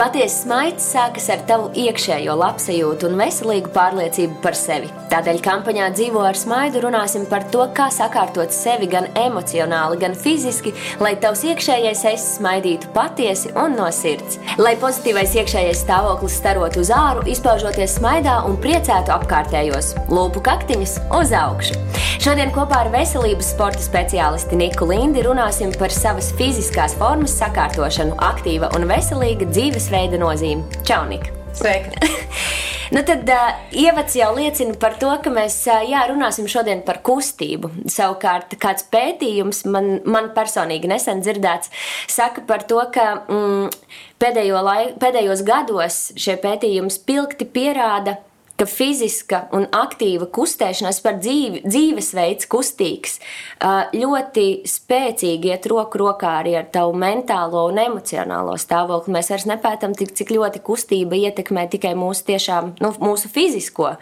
Patiesa smaids sākas ar tavu iekšējo labsajūtu un veselīgu pārliecību par sevi. Tādēļ kampaņā Dzīvo ar smaidu runāsim par to, kā sakārtot sevi gan emocionāli, gan fiziski, lai tavs iekšējais es smaidītu patiesi un no sirds. Lai pozitīvais iekšējais stāvoklis starotu uz āru, izpaužoties smaidā un priecētu apkārtējos, lūpu kaktiņus uz augšu. Šodien kopā ar veselības sporta speciālisti Niku Lindi runāsim par savas fiziskās formas sakārtošanu, aktīva un veselīga dzīves dzīvesveida nozīmi. Čau, Nika! Sveika! Nu tad uh, ievads jau liecina par to, ka mēs uh, jā, runāsim šodien par kustību. Savukārt, kāds pētījums man, man personīgi nesen dzirdēts, saka par to, ka mm, pēdējo laik, pēdējos gados šie pētījumi spilgti pierāda, ka fiziska un aktīva kustēšanās par dzīvi, dzīvesveids, kustīgs, ļoti spēcīgi iet roku rokā arī ar tavu mentālo un emocionālo stāvokli. Mēs vairs nepētam, tik, cik ļoti kustība ietekmē tikai mūsu, tiešām, nu, mūsu fizisko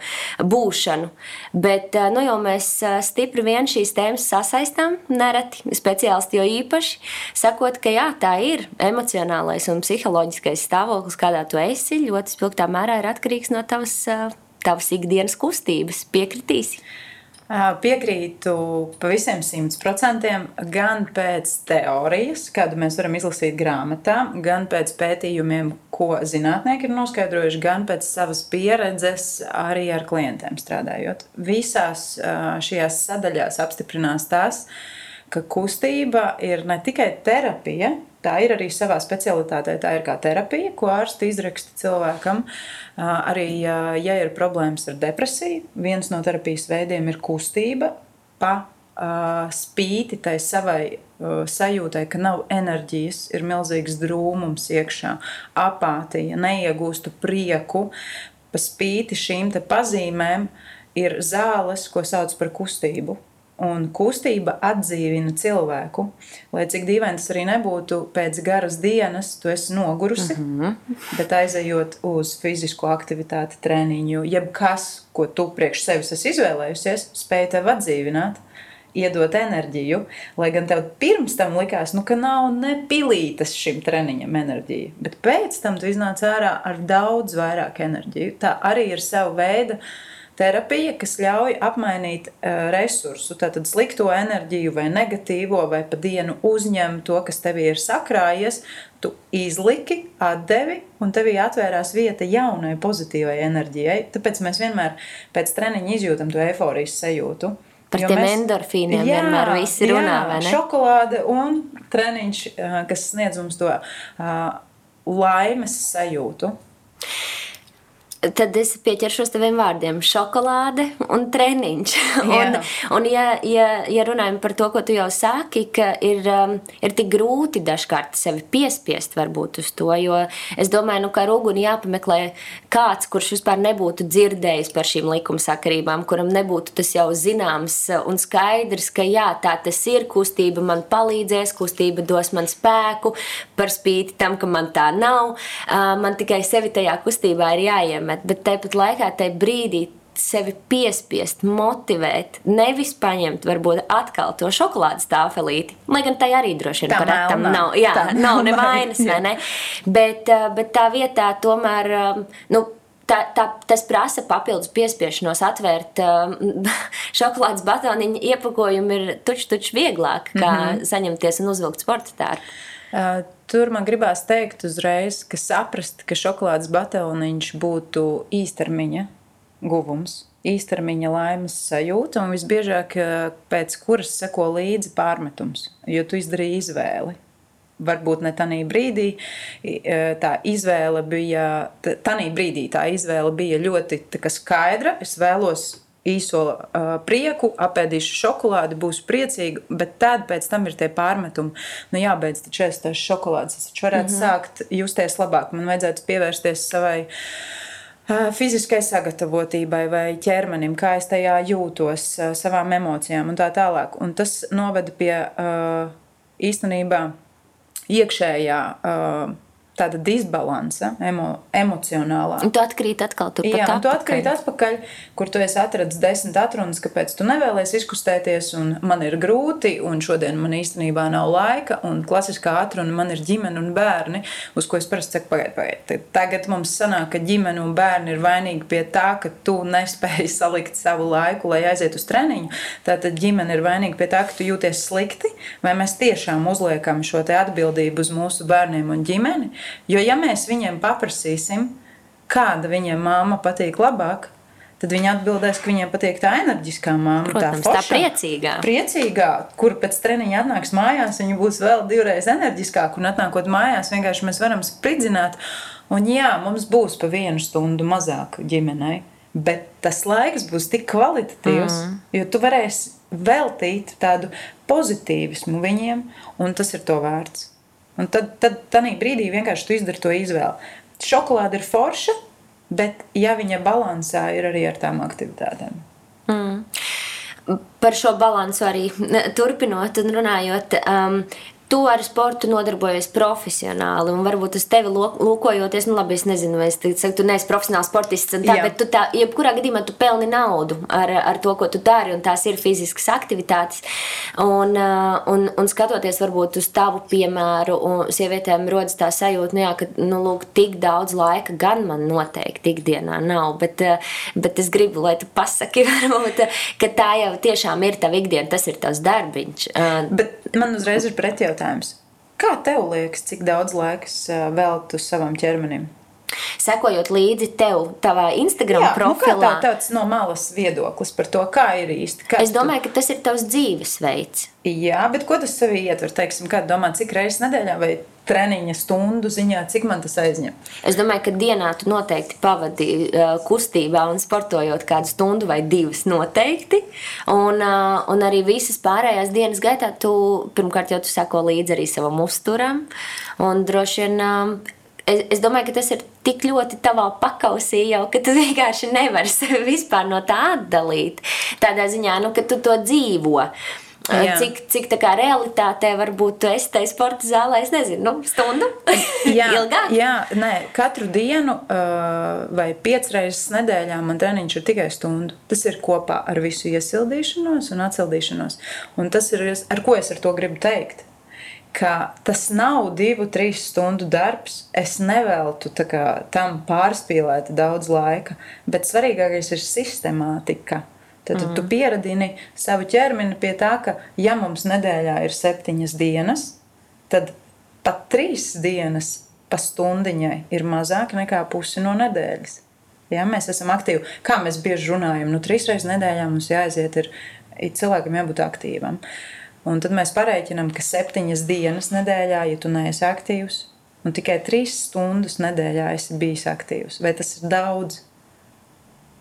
būšanu, bet nu, jau mēs stipri vien šīs tēmas sasaistām, nereti speciālisti jo īpaši, sakot, ka jā, tā ir emocionālais un psiholoģiskais stāvoklis, kādā tu esi, ļoti spilgtā mērā ir atkarīgs no tavas tavas ikdienas kustības. Piekritīsi? Piekrītu pavisam simt procentiem gan pēc teorijas, kādu mēs varam izlasīt grāmatā, gan pēc pētījumiem, ko zinātnieki ir noskaidrojuši, gan pēc savas pieredzes arī ar klientiem strādājot. Visās šajās sadaļās apstiprinās tas, ka kustība ir ne tikai terapija, Tā ir arī savā specialitātē. Tā ir kā terapija, ko ārsti izraksta cilvēkam. Arī, ja ir problēmas ar depresiju, viens no terapijas veidiem ir kustība pa spīti tai savai sajūtai, ka nav enerģijas, ir milzīgs drūmums iekšā, apātija, neiegūstu prieku. Pa spīti šīm pazīmēm ir zāles, ko sauc par kustību Un kustība atdzīvina cilvēku. Lai cik dīvaini tas arī nebūtu, pēc garas dienas tu esi nogurusi, mm -hmm. bet aizejot uz fizisko aktivitāti, treniņu, jebkas, ko tu priekš sevis esi izvēlējusies, spēj tev atdzīvināt. Iedot enerģiju, lai gan tev pirms tam likās, nu, ka nav ne pilītas šim treniņam enerģija, bet pēc tam tu iznāc ārā ar daudz vairāk enerģiju. Tā arī ir sava veida uh, terapija, kas ļauj apmainīt uh, resursu, tātad slikto enerģiju vai negatīvo, vai pa dienu uzņem to, kas tev ir sakrājies, tu izliki, atdevi, un tevī atvērās vieta jaunai pozitīvai enerģijai. Tāpēc mēs vienmēr pēc treniņa izjūtam to eifórijas sajūtu. Par jo tiem mēs, endorfīniem jā, vienmēr visi runā, jā, vai ne? Šokolāde un treniņš, kas sniedz mums to uh, laimes sajūtu. Tad es pieķeršos taviem vārdiem - šokolāde un treniņš. un, un ja, ja, ja runājam par to, ko tu jau sāki, ka ir, um, ir tik grūti dažkārt sevi piespiest varbūt uz to, jo es domāju, nu, ka ar uguni jāpameklē kāds, kurš vispār nebūtu dzirdējis par šīm likumsakarībām, kuram nebūtu tas jau zināms un skaidrs, ka jā, tā tas ir, kustība man palīdzēs, kustība dos man spēku, par spīti tam, ka man tā nav. Uh, man tikai sevi tajā kustībā ir jāiem iemet, bet tāpat laikā tajā brīdī sevi piespiest, motivēt, nevis paņemt, varbūt atkal to šokolādes tāfelīti. Lai gan tai arī droši vien par tam nav, jā, tā nav nevainas, vai ne? Bet, eh, bet tā vietā tomēr, um, nu, tā, tā, tas prasa papildus piespiešanos, atvērt um, šokolādes batoniņu iepakojumu ir tuču, tuču vieglāk, kā mm -hmm. saņemties un uzvilkt sporta tārpu. Tur man gribās teikt uzreiz, ka saprast, ka šokolādes batoniņš būtu īstermiņa guvums, īstermiņa laimes sajūta, un visbiežāk pēc kuras seko līdzi pārmetums, jo tu izdarīji izvēli. Varbūt ne tādā brīdī tā izvēle bija, tādā brīdī tā izvēle bija ļoti skaidra. Es vēlos īso uh, prieku, apēdīšu šokolādi, būšu priecīga, bet tad pēc tam ir tie pārmetumi. Nu, jābeidz taču ēst tās šokolādes. Es varētu mm -hmm. sākt justies labāk. Man vajadzētu pievērsties savai uh, fiziskai sagatavotībai vai ķermenim, kā es tajā jūtos, uh, savām emocijām un tā tālāk. Un tas noveda pie uh, īstenībā iekšējā. Uh, tāda disbalansa, emo, emocionālā. Un tu atkrīt atkal tur Jā, tu atkrīt atpakaļ, kur tu esi atradis desmit atrunas, kāpēc tu nevēlies izkustēties, un man ir grūti, un šodien man īstenībā nav laika, un klasiskā atruna man ir ģimene un bērni, uz ko es parasti saku, pagaidi, pagaidi. Tagad mums sanāk, ka ģimene un bērni ir vainīgi pie tā, ka tu nespēji salikt savu laiku, lai aizietu uz treniņu. Tātad ģimene ir vainīga pie tā, ka tu jūties slikti, vai mēs tiešām uzliekam šo atbildību uz mūsu bērniem un ģimeni. Jo, ja mēs viņiem paprasīsim, kāda viņiem māma patīk labāk, tad viņi atbildēs, ka viņiem patīk tā enerģiskā māma. Protams, tā, tā priecīgā. Priecīgā, kur pēc treniņa atnāks mājās, viņa būs vēl divreiz enerģiskāka. Un atnākot mājās, vienkārši mēs varam spridzināt. Un jā, mums būs pa vienu stundu mazāk ģimenei. Bet tas laiks būs tik kvalitatīvs, mm. jo tu varēsi veltīt tādu pozitīvismu viņiem, un tas ir to vērts. Un tad, tad tādā brīdī vienkārši tu izdari to izvēli. Šokolāde ir forša, bet ja viņa balansā ir arī ar tām aktivitātēm. Mm. Par šo balansu arī turpinot un runājot. Um, tu ar sportu nodarbojies profesionāli, un varbūt uz tevi lūkojoties, nu, labi, es nezinu, vai es saku, tu neesi profesionāls sportists, tā, Jā. bet tu tā, jebkurā gadījumā tu pelni naudu ar, ar to, ko tu dari, un tās ir fiziskas aktivitātes. Un, un, un skatoties varbūt uz tavu piemēru, un sievietēm rodas tā sajūta, nu, jā, ka, nu, lūk, tik daudz laika gan man noteikti ikdienā nav, bet, bet es gribu, lai tu pasaki, varbūt, ka tā jau tiešām ir tava ikdiena, tas ir tavs darbiņš. Bet man uzreiz ir pretjautājums jautājums. Kā tev liekas, cik daudz laiks veltu savam ķermenim? Sekojot līdzi tev, tavā Instagram Jā, profilā. Nu kā tā, tāds no malas viedoklis par to, kā ir īsti? Es domāju, tu... ka tas ir tavs dzīvesveids. Jā, bet ko tas sevī ietver? Teiksim, kā domā, cik reizes nedēļā vai treniņa stundu ziņā, cik man tas aizņem? Es domāju, ka dienā tu noteikti pavadi uh, kustībā un sportojot kādu stundu vai divas noteikti. Un, uh, un arī visas pārējās dienas gaitā tu pirmkārt jau tu sako līdzi arī savam uzturam. Un droši vien uh, es, es domāju, ka tas ir tik ļoti tavā pakausī jau, ka tu vienkārši nevari sevi vispār no tā atdalīt. Tādā ziņā, nu, ka tu to dzīvo. Jā. Cik, cik tā kā realitātē varbūt tu esi tajā sporta zālē, es nezinu, nu, stundu jā, ilgāk? Jā, nē, katru dienu uh, vai piecas reizes nedēļā man treniņš ir tikai stundu. Tas ir kopā ar visu iesildīšanos un atcildīšanos. Un tas ir, ar ko es ar to gribu teikt ka tas nav divu, trīs stundu darbs. Es neveltu kā, tam pārspīlēt daudz laika, bet svarīgākais ir sistemātika. Tad mm. tu pieradini savu ķermeni pie tā, ka, ja mums nedēļā ir septiņas dienas, tad pat trīs dienas pa stundiņai ir mazāk nekā pusi no nedēļas. Ja, mēs esam aktīvi. Kā mēs bieži runājam, nu, trīs reizes nedēļā mums jāaiziet, ir, ir cilvēkam jābūt aktīvam. Un tad mēs pareiķinām, ka septiņas dienas nedēļā, ja tu neesi aktīvs, un tikai trīs stundas nedēļā esi bijis aktīvs, vai tas ir daudz?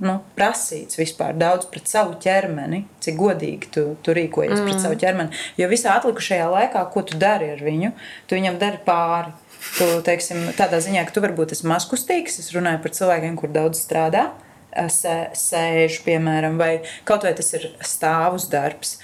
nu, prasīts vispār daudz pret savu ķermeni, cik godīgi tu, tu rīkojies mm. pret savu ķermeni. Jo visā atlikušajā laikā, ko tu dari ar viņu, tu viņam dari pāri. Tu, teiksim, tādā ziņā, ka tu varbūt esi mazkustīgs, es runāju par cilvēkiem, kur daudz strādā, sēž, piemēram, vai kaut vai tas ir stāvus darbs,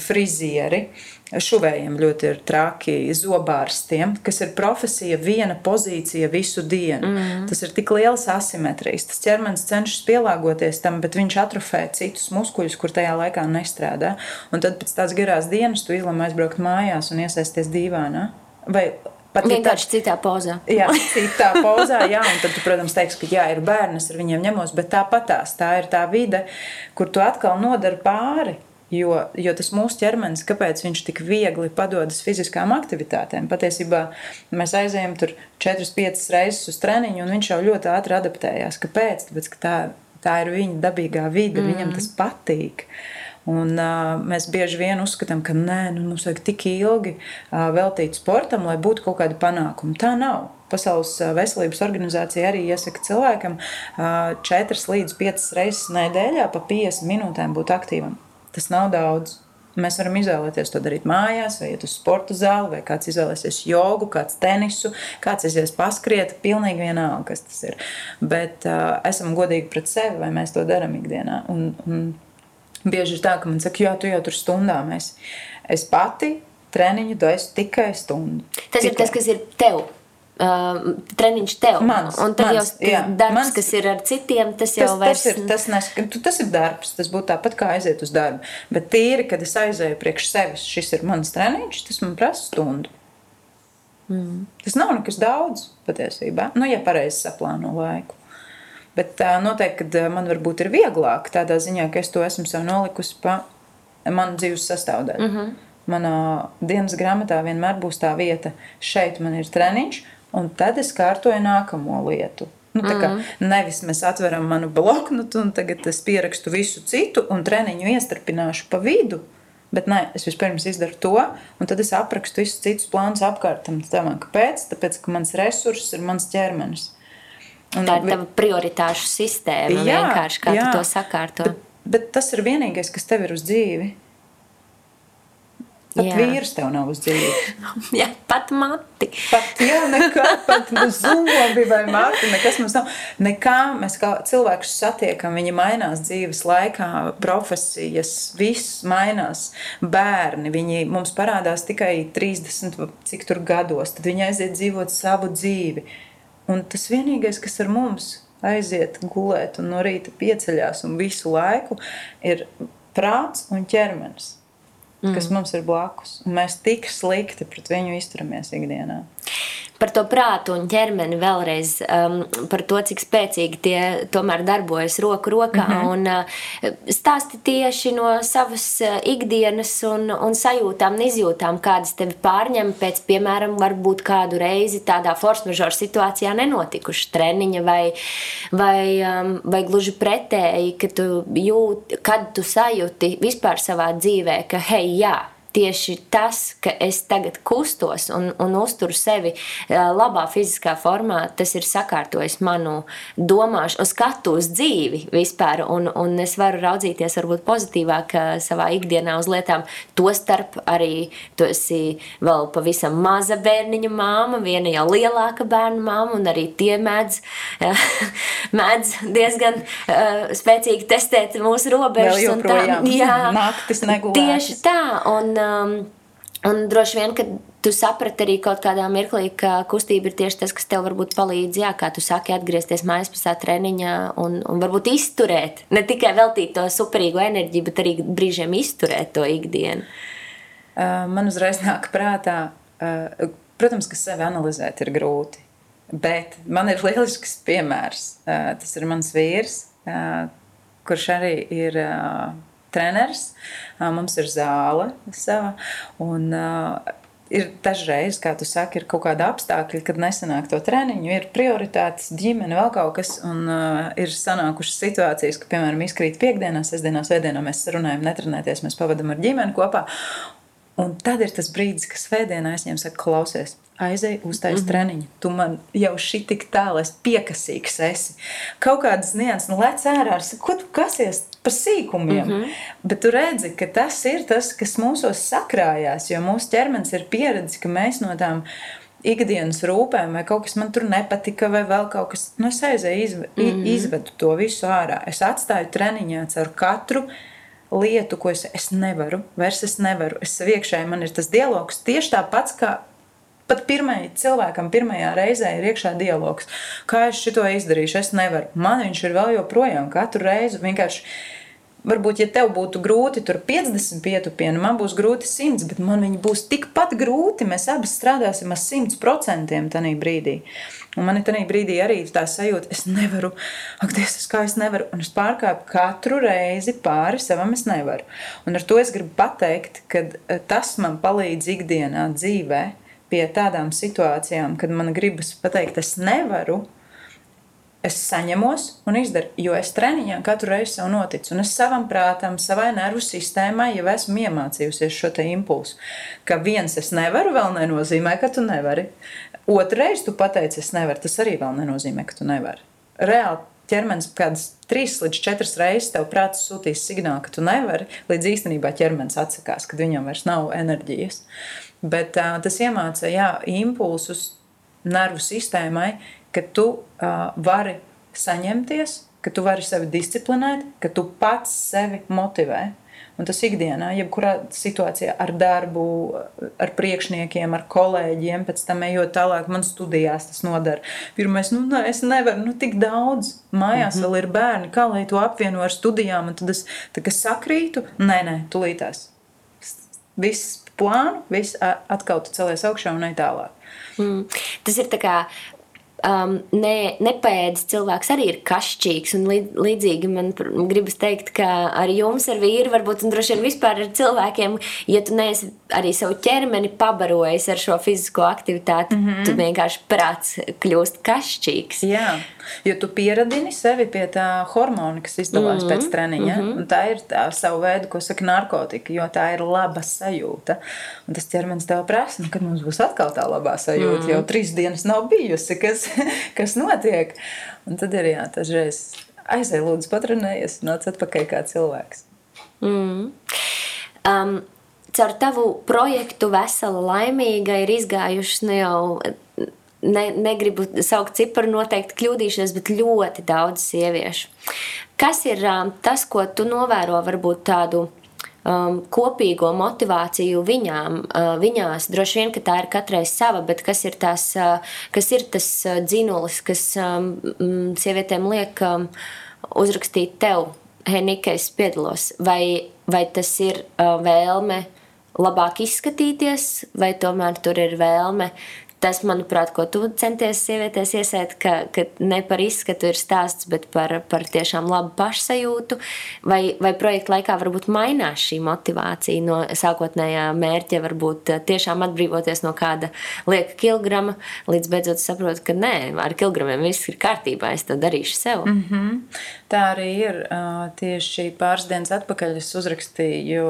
frizieri. Šuvējiem ļoti ir traki zobārstiem, kas ir profesija, viena pozīcija visu dienu. Mm -hmm. Tas ir tik liels asimetrijas. Tas ķermenis cenšas pielāgoties tam, bet viņš atrofē citus muskuļus, kur tajā laikā nestrādā. Un tad pēc tās garās dienas tu izlēmi aizbraukt mājās un iesaisties dīvānā. Vai Pat vienkārši tā, citā pozā. jā, citā pozā, jā, un tad, tu, protams, teiksi, ka jā, ir bērns, ar viņiem ņemos, bet tāpatās tā ir tā vide, kur tu atkal nodari pāri. Jo, jo tas mūsu ķermenis, kāpēc viņš tik viegli padodas fiziskām aktivitātēm? Patiesībā mēs aizējām tur 4-5 reizes uz treniņu, un viņš jau ļoti ātri adaptējās. Kāpēc? Tāpēc, ka tā, tā ir viņa dabīgā vide, mm. viņam tas patīk. Un, uh, mēs bieži vien uzskatām, ka nē, nu, mums vajag tik ilgi uh, veltīt sportam, lai būtu kaut kāda panākuma. Tā nav. Pasaules veselības organizācija arī iesaka cilvēkam uh, 4 līdz 5 reizes nedēļā pa 50 minūtēm būt aktīvam. Tas nav daudz. Mēs varam izvēlēties to darīt mājās, vai iet uz sporta zāli, vai kāds izvēlēsies jogu, kāds tenisu, kāds aizies paskriet. Pilnīgi vienalga, kas tas ir. Bet uh, esam godīgi pret sevi, vai mēs to darām ikdienā. Un, un bieži ir tā, ka man saka, jā, tu jau tur stundām esi. Es pati treniņu dodu tikai stundu. Tas tikai. ir tas, kas ir tev uh, treniņš tev. Mans, un tad mans, jau jā, darbs, mans- kas ir ar citiem, tas jau Tas, vairs tas, ir, tas, nes, tas ir darbs, tas būtu tāpat kā aiziet uz darbu. Bet tīri, kad es aizēju priekš sevis, šis ir mans treniņš, tas man prasa stundu. Mm. Tas nav nekas daudz patiesībā, nu, ja pareizi saplāno laiku. Bet uh, noteikti, ka man varbūt ir vieglāk tādā ziņā, ka es to esmu sev nolikusi pa manu dzīves sastāvdaļu. Mm -hmm. Manā dienas grāmatā vienmēr būs tā vieta, šeit man ir treniņš, un tad es kārtoju nākamo lietu. Nu, tā kā nevis mēs atveram manu bloknotu un tagad es pierakstu visu citu un treniņu iestarpināšu pa vidu. Bet nē, es vispirms izdaru to, un tad es aprakstu visus citus plānus apkārt tam. kāpēc? Tāpēc, ka mans resurss ir mans ķermenis. Un tā ir tava prioritāšu sistēma. Jā, vienkārši kā jā. tu to sakārto. Bet, bet tas ir vienīgais, kas tev ir uz dzīvi. Pat Jā. vīrs tev nav uz dzīvi. Jā, pat mati. Pat jau nekā, pat zobi vai mati, nekas mums nav. Nekā mēs kā cilvēkus satiekam, viņi mainās dzīves laikā, profesijas, viss mainās. Bērni, viņi mums parādās tikai 30, vai cik tur gados, tad viņi aiziet dzīvot savu dzīvi. Un tas vienīgais, kas ar mums aiziet gulēt un no rīta pieceļās un visu laiku, ir prāts un ķermenis. Mm. Kas mums ir blakus. Un mēs tik slikti pret viņu izturamies ikdienā. Par to prātu un ķermeni vēlreiz, um, par to, cik spēcīgi tie tomēr darbojas roku rokā. Mm -hmm. un, uh, stāsti tieši no savas uh, ikdienas un, un sajūtām un izjūtām, kādas tevi pārņem pēc, piemēram, varbūt kādu reizi tādā force majeure situācijā nenotikuša treniņa, vai, vai, um, vai gluži pretēji, ka tu jūti, kad tu sajūti vispār savā dzīvē, ka hei, jā. Tieši tas, ka es tagad kustos un, un uzturu sevi eh, labā fiziskā formā, tas ir sakārtojis manu domāšanu, skatu uz dzīvi vispār. Un, un es varu raudzīties varbūt pozitīvāk eh, savā ikdienā uz lietām. Tostarp arī tu esi vēl pavisam maza bērniņa māma, viena jau lielāka bērnu māma, un arī tie mēdz, eh, mēdz diezgan uh, spēcīgi testēt mūsu robežas. Tā. Jā, naktis negulētas. Tieši tā, un, um, un droši vien, ka tu saprati arī kaut kādā mirklī, ka kustība ir tieši tas, kas tev varbūt palīdz, jā, kā tu saki, atgriezties mājas pasā treniņā un, un varbūt izturēt, ne tikai veltīt to superīgo enerģiju, bet arī brīžiem izturēt to ikdienu. Uh, Man uzreiz nāk prātā, uh, protams, ka sevi analizēt ir grūti. Bet man ir lielisks piemērs. Uh, Tas ir mans vīrs, kurš arī ir treneris. Mums ir zāle sava. Un, ir dažreiz, kā tu saki, ir kaut kāda apstākļa, kad nesanāk to treniņu, ir prioritātes, ģimene, vēl kaut kas. Un uh, ir sanākušas situācijas, ka, piemēram, izkrīt piekdienās, sestdienās, vēdienā mēs runājam, netrenēties, mēs pavadām ar ģimeni kopā. Un tad ir tas brīdis, kad svētdienā viņam saku, klausies, aizej uz taisa mm -hmm. treniņu. Tu man jau šī tik tālu esi piekasīgs. Esi. Kaut kādas nianses, nu, lec ārā, ar ko tu kasies par sīkumiem. Mm -hmm. Bet tu redzi, ka tas ir tas, kas mūsos sakrājās, jo mūsu ķermenis ir pieredzis, ka mēs no tām ikdienas rūpēm, vai kaut kas man tur nepatika, vai vēl kaut kas, nu, es aizēju, izve, mm -hmm. izvedu to visu ārā. Es atstāju treniņā caur katru lietu, ko es, es nevaru, vairs es nevaru. Es iekšēji man ir tas dialogs tieši tāpats, kā pat pirmai, cilvēkam pirmajā reizē ir iekšā dialogs. Kā es šo izdarīšu, es nevaru. Man viņš ir vēl joprojām katru reizi vienkārši. Varbūt, ja tev būtu grūti tur 50 pietupienu, man būs grūti 100, bet man viņi būs tikpat grūti. Mēs abi strādāsim ar 100% tajā brīdī. Un man ir tajā brīdī arī tā sajūta, es nevaru, ak, Dievs, es kā es nevaru. Un es pārkāpu katru reizi pāri savam, es nevaru. Un ar to es gribu pateikt, ka tas man palīdz ikdienā dzīvē pie tādām situācijām, kad man gribas pateikt, es nevaru. Es saņemos un izdaru, jo es treniņā katru reizi sev noticu. Un es savam prātam, savai nervu sistēmai jau esmu iemācījusies šo impulsu. Ka viens es nevaru, vēl nenozīmē, ka tu nevari. Otrreiz tu pateici, es nevaru, tas arī vēl nenozīmē, ka tu nevari. Reāli ķermenis kādas trīs līdz četras reizes tev prāts sūtīs signālu, ka tu nevari, līdz īstenībā ķermenis atsakās, kad viņam vairs nav enerģijas. Bet uh, tas iemāca jā, impulsus nervu sistēmai, ka tu uh, vari saņemties, ka tu vari sevi disciplinēt, ka tu pats sevi motivē. Un tas ikdienā, jebkurā situācijā ar darbu, ar priekšniekiem, ar kolēģiem, pēc tam ejot tālāk, man studijās tas nodara. Pirmais, nu, nē, es nevaru, nu, tik daudz. Mājās mm -hmm. vēl ir bērni, kā lai to apvieno ar studijām, un tad es sakrītu. Nē, nē, tulītās. Viss plānu, viss atkal tu celies augšā un ej tālāk. Mm. Tas ir tā kā um, ne, nepēdas cilvēks arī ir kašķīgs. Līdzīgi man gribas teikt, ka ar jums, ar vīru, varbūt droši vien vispār ar cilvēkiem, ja tu neesi arī savu ķermeni pabarojis ar šo fizisko aktivitāti, mm -hmm. tu vienkārši prāts kļūst kašķīgs. Jā. Jo tu pieradini sevi pie tā hormona, kas izdalās mm -hmm. pēc treniņa. Mm -hmm. Tā ir tā savu veidu, ko saka narkotika, jo tā ir laba sajūta. Un tas ķermenis tev prasa, nu, kad mums būs atkal tā labā sajūta. Mm -hmm. Jau trīs dienas nav bijusi, kas, kas notiek. Un tad ir jā, tas reiz aizēj, lūdzu, patrenējies, nāc atpakaļ kā cilvēks. Mm. Um, caur tavu projektu Vesela laimīga ir izgājušas nu jau ne, negribu saukt ciparu, noteikti kļūdīšos, bet ļoti daudz sieviešu. Kas ir um, tas, ko tu novēro, varbūt tādu um, kopīgo motivāciju viņām, uh, viņās? Droši vien, ka tā ir katrai sava, bet kas ir, tās, uh, kas ir tas uh, dzinulis, kas um, sievietēm liek um, uzrakstīt tev, hei, Nika, es piedalos? Vai, vai tas ir uh, vēlme? labāk izskatīties, vai tomēr tur ir vēlme tas, manuprāt, ko tu centies sievietēs iesēt, ka, ka ne par izskatu ir stāsts, bet par, par tiešām labu pašsajūtu, vai, vai projekta laikā varbūt mainās šī motivācija no sākotnējā mērķa, varbūt eh, tiešām atbrīvoties no kāda lieka kilograma, līdz beidzot saprotu, ka nē, ar kilogramiem viss ir kārtībā, es to darīšu sev. Mm -hmm. Tā arī ir. Tieši pāris dienas atpakaļ es uzrakstīju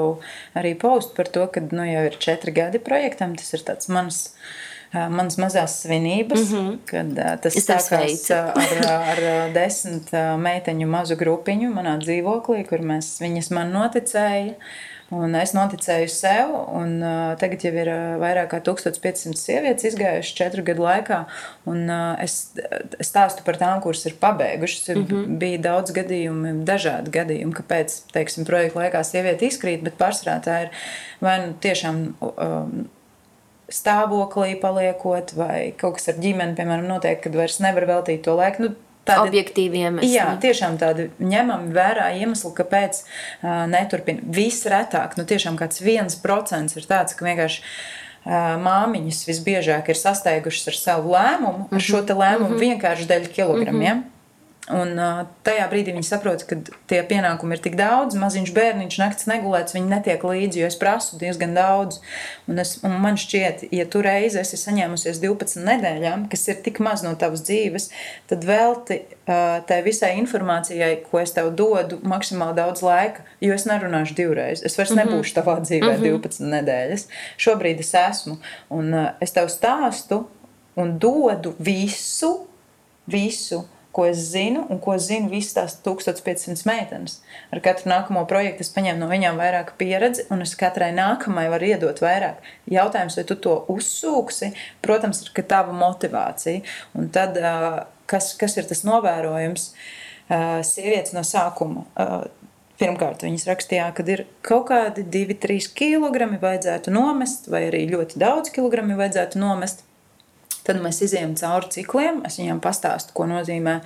arī postu par to, ka nu, jau ir četri gadi projektam. Tas ir tāds mans manas mazās svinības, mm -hmm. kad tas sākās ar, ar desmit meiteņu mazu grupiņu manā dzīvoklī, kur mēs, viņas man noticēja. Un es noticēju sev, un uh, tagad jau ir uh, vairāk kā 1500 sievietes izgājušas četru gadu laikā. Un, uh, es, stāstu par tām, kuras ir pabeigušas. Mm -hmm. Bija daudz gadījumu, dažādi gadījumi, kāpēc teiksim, projekta laikā sieviete izkrīt, bet pārsvarā tā ir vai nu tiešām. Um, stāvoklī paliekot, vai kaut kas ar ģimeni, piemēram, notiek, kad vairs nevar veltīt to laiku. Nu, Tādi, Objektīvi iemesli. Jā, tiešām tādi ņemami vērā iemesli, kāpēc uh, neturpina. Visretāk, nu tiešām kāds viens procents ir tāds, ka vienkārši uh, māmiņas visbiežāk ir sasteigušas ar savu lēmumu, ar mm -hmm. šo lēmumu mm -hmm. vienkārši dēļ kilogramiem. Mm -hmm. Un tajā brīdī viņi saprot, ka tie pienākumi ir tik daudz, maziņš bērniņš, naktis negulēts, viņi netiek līdzi, jo es prasu diezgan daudz. Un, es, un man šķiet, ja tu reizi esi saņēmusies 12 nedēļām, kas ir tik maz no tavas dzīves, tad velti tai visai informācijai, ko es tev dodu, maksimāli daudz laika, jo es nerunāšu divreiz. Es vairs mm -hmm. nebūšu tavā dzīvē mm -hmm. 12 nedēļas. Šobrīd es esmu, un es tev stāstu un dodu visu, visu ko es zinu un ko zinu visas tās 1500 meitenes. Ar katru nākamo projektu es paņēmu no viņām vairāk pieredzi, un es katrai nākamajai varu iedot vairāk. Jautājums, vai tu to uzsūksi, protams, ir tava motivācija. Un tad, kas, kas ir tas novērojums? Sievietes no sākuma. Pirmkārt, viņas rakstīja, ka ir kaut kādi 2-3 kg vajadzētu nomest, vai arī ļoti daudz kilogramu vajadzētu nomest. Tad mēs izējām cauri cikliem. Es viņiem pastāstu, ko nozīmē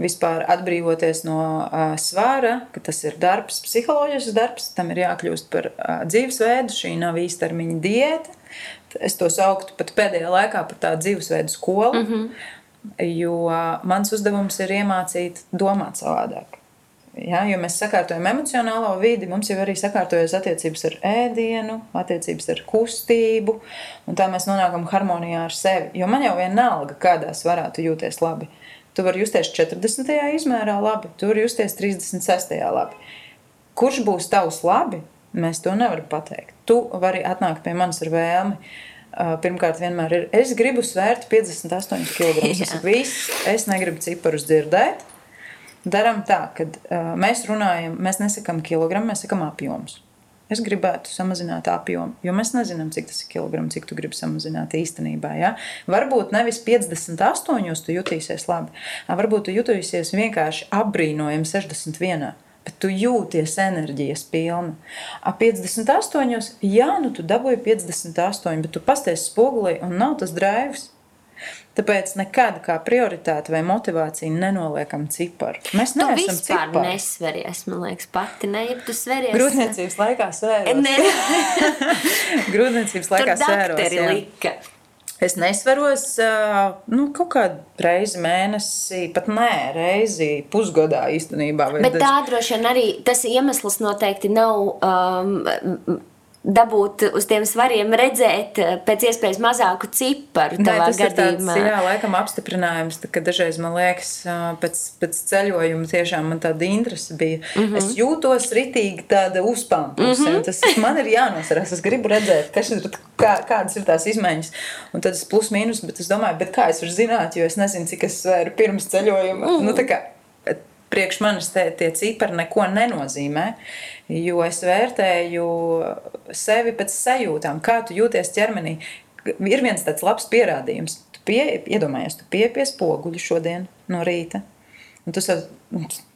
vispār atbrīvoties no uh, svāra, ka tas ir darbs, psiholoģisks darbs, tam ir jākļūst par uh, dzīvesveidu. Šī nav īstermiņa diēta. Es to sauktu pat pēdējā laikā par tādu dzīvesveidu skolu, mm -hmm. jo mans uzdevums ir iemācīt domāt savādāk. Ja, jo mēs sakārtojam emocionālo vidi, mums jau arī sakārtojas attiecības ar ēdienu, attiecības ar kustību, un tā mēs nonākam harmonijā ar sevi. Jo man jau vienalga, kādā svarā tu jūties labi. Tu vari justies 40. izmērā labi, tu vari justies 36. labi. Kurš būs tavs labi, mēs to nevaram pateikt. Tu vari atnākt pie manis ar vēlmi. Pirmkārt, vienmēr ir, es gribu svērt 58 kg. Es saku, viss, es negribu ciparus dzirdēt darām tā, ka uh, mēs runājam, mēs nesakām kilogramu, mēs sakām apjomus. Es gribētu samazināt apjomu, jo mēs nezinām, cik tas ir kilograms, cik tu gribi samazināt īstenībā. Ja? Varbūt nevis 58, tu jutīsies labi, varbūt tu jutīsies vienkārši apbrīnojami 61. bet tu jūties enerģijas pilna. Ap 58, jā, nu tu dabūji 58, bet tu pasties spogulī un nav tas drāvis. Tāpēc nekad kā prioritāte vai motivācija nenoliekam ciparu. Mēs neesam vispār cipari. nesveries, man liekas, pati ne, ja tu sveries. Grūtniecības laikā svēros. Ne, Grūtniecības tur laikā svēros. dakteri jā. lika. Es nesveros nu, kaut kādu reizi mēnesī, pat nē, reizi pusgadā īstenībā. Bet tā droši vien arī tas iemesls noteikti nav um, dabūt uz tiem svariem redzēt uh, pēc iespējas mazāku ciparu Nē, tas ir tāds, gadījumā. jā, laikam apstiprinājums, ka dažreiz man liekas, pēc, pēc ceļojuma tiešām man tāda interese bija. Mm. -hmm. Es jūtos ritīgi tāda uzpāmpuse. Mm -hmm. Tas man ir jānosarās. Es gribu redzēt, kas ir, kā, kādas ir tās izmaiņas. Un tad es plus mīnus, bet es domāju, bet kā es varu zināt, jo es nezinu, cik es svēru pirms ceļojuma. Mm -hmm. nu, priekš manis te, tie cipari neko nenozīmē. Jo es vērtēju sevi pēc sajūtām, kā tu jūties ķermenī. Ir viens tāds labs pierādījums. Tu pie, iedomājies, tu pieeji pie spoguļa šodien no rīta. Un tu sev,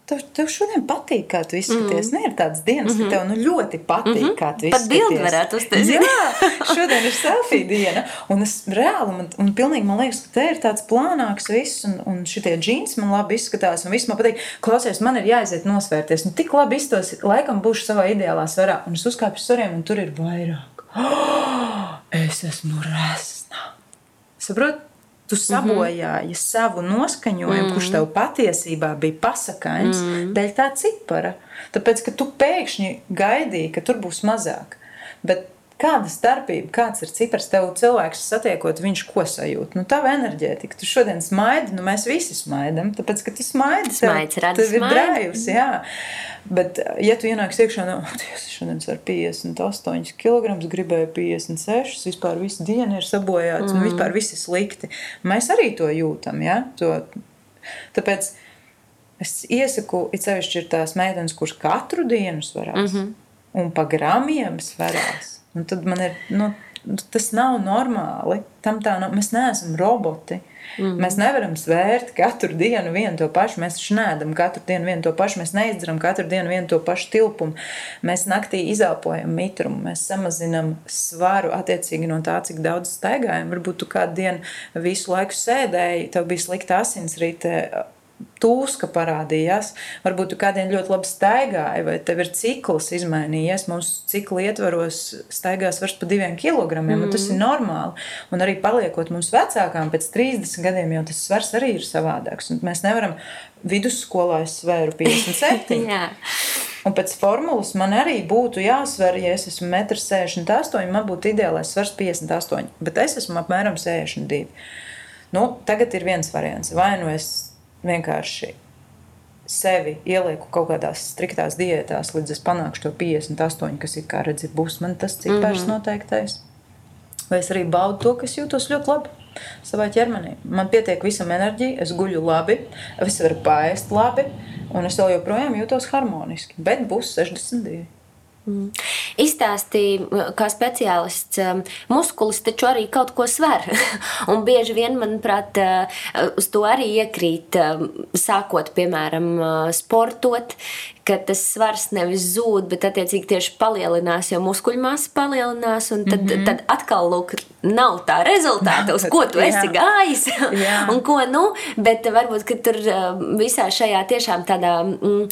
tev, tev šodien patīk, kā tu izskaties. Mm. Nē, ir tādas dienas, mm -hmm. ka tev nu, ļoti patīk, mm -hmm. kā tu Pat izskaties. bildi varētu uztaisīt. Jā, šodien ir selfija diena. Un es reāli, man, un pilnīgi man liekas, ka te ir tāds plānāks viss, un, un šitie džins man labi izskatās, un viss man patīk. Klausies, man ir jāaiziet nosvērties. Nu, tik labi iztos, laikam būšu savā ideālā svarā. Un es uzkāpu uz svariem, un tur ir vairāk. Oh, es esmu resna. Saprotu? Tu sabojāji mm -hmm. savu noskaņojumu, mm -hmm. kurš tev patiesībā bija pasakāms, mm -hmm. dēļ tā cipara. Tāpēc, ka tu pēkšņi gaidīji, ka tur būs mazāk. Bet kāda starpība, kāds ir cipars tev cilvēks satiekot, viņš ko sajūt? Nu, tā enerģētika. Tu šodien smaidi, nu mēs visi smaidam, tāpēc, ka tu smaidi. tev- Smaids rada tev ir drājus, jā. Bet, ja tu ienāks iekšā, no es šodien ar 58 kg, gribēju 56, vispār visu dienu ir sabojāts, mm. un vispār viss ir slikti. Mēs arī to jūtam. Ja? To, tāpēc es iesaku, it sevišķi ir tās meitenes, kuras katru dienu svarās, mm -hmm. un pa gramiem svarās. Un tad man ir, nu, tas nav normāli. Tam tā nav, mēs neesam roboti. Mm. Mēs nevaram svērt katru dienu vienu to pašu. Mēs taču neēdam katru dienu vienu to pašu. Mēs neizdzeram katru dienu vienu to pašu tilpumu. Mēs naktī izelpojam mitrumu, mēs samazinām svaru attiecīgi no tā, cik daudz staigājam. Varbūt tu kādu dienu visu laiku sēdēji, tev bija slikta asinsrite. Tūska parādījās, varbūt tu kādien ļoti labi staigāji, vai tev ir cikls izmainījies. Mūsu cikla ietvaros staigās vairs par diviem kilogramiem, un tas ir normāli. Un arī paliekot mums vecākām, pēc 30 gadiem jau tas svars arī ir savādāks. Un mēs nevaram vidusskolā es svēru 57. Jā. Un pēc formulas man arī būtu jāsver, ja es esmu 1,68 m, man būtu ideālais svars 58, bet es esmu apmēram 62. Nu, tagad ir viens variants. Vai nu es vienkārši sevi ielieku kaut kādās striktās diētās, līdz es panākšu to 58, kas ir kā redzi, būs man tas cipars mm -hmm. noteiktais. Vai es arī baudu to, kas jūtos ļoti labi savā ķermenī. Man pietiek visam enerģija, es guļu labi, es varu pāriest labi, un es vēl joprojām jūtos harmoniski. Bet būs 62. Izstāstīja, kā speciālists, um, muskulis taču arī kaut ko sver. Un bieži vien, manuprāt, uh, uz to arī iekrīt, sākot, piemēram, sportot, ka tas svars nevis zūd, bet attiecīgi tieši palielinās, jo muskuļmasa palielinās. Un tad, mm -hmm. tad atkal lūk, nav tā rezultāta, uz ko tu esi Jā. gājis. Jā. un ko nu, bet varbūt tur uh, visā šajā tiešām tādā mm,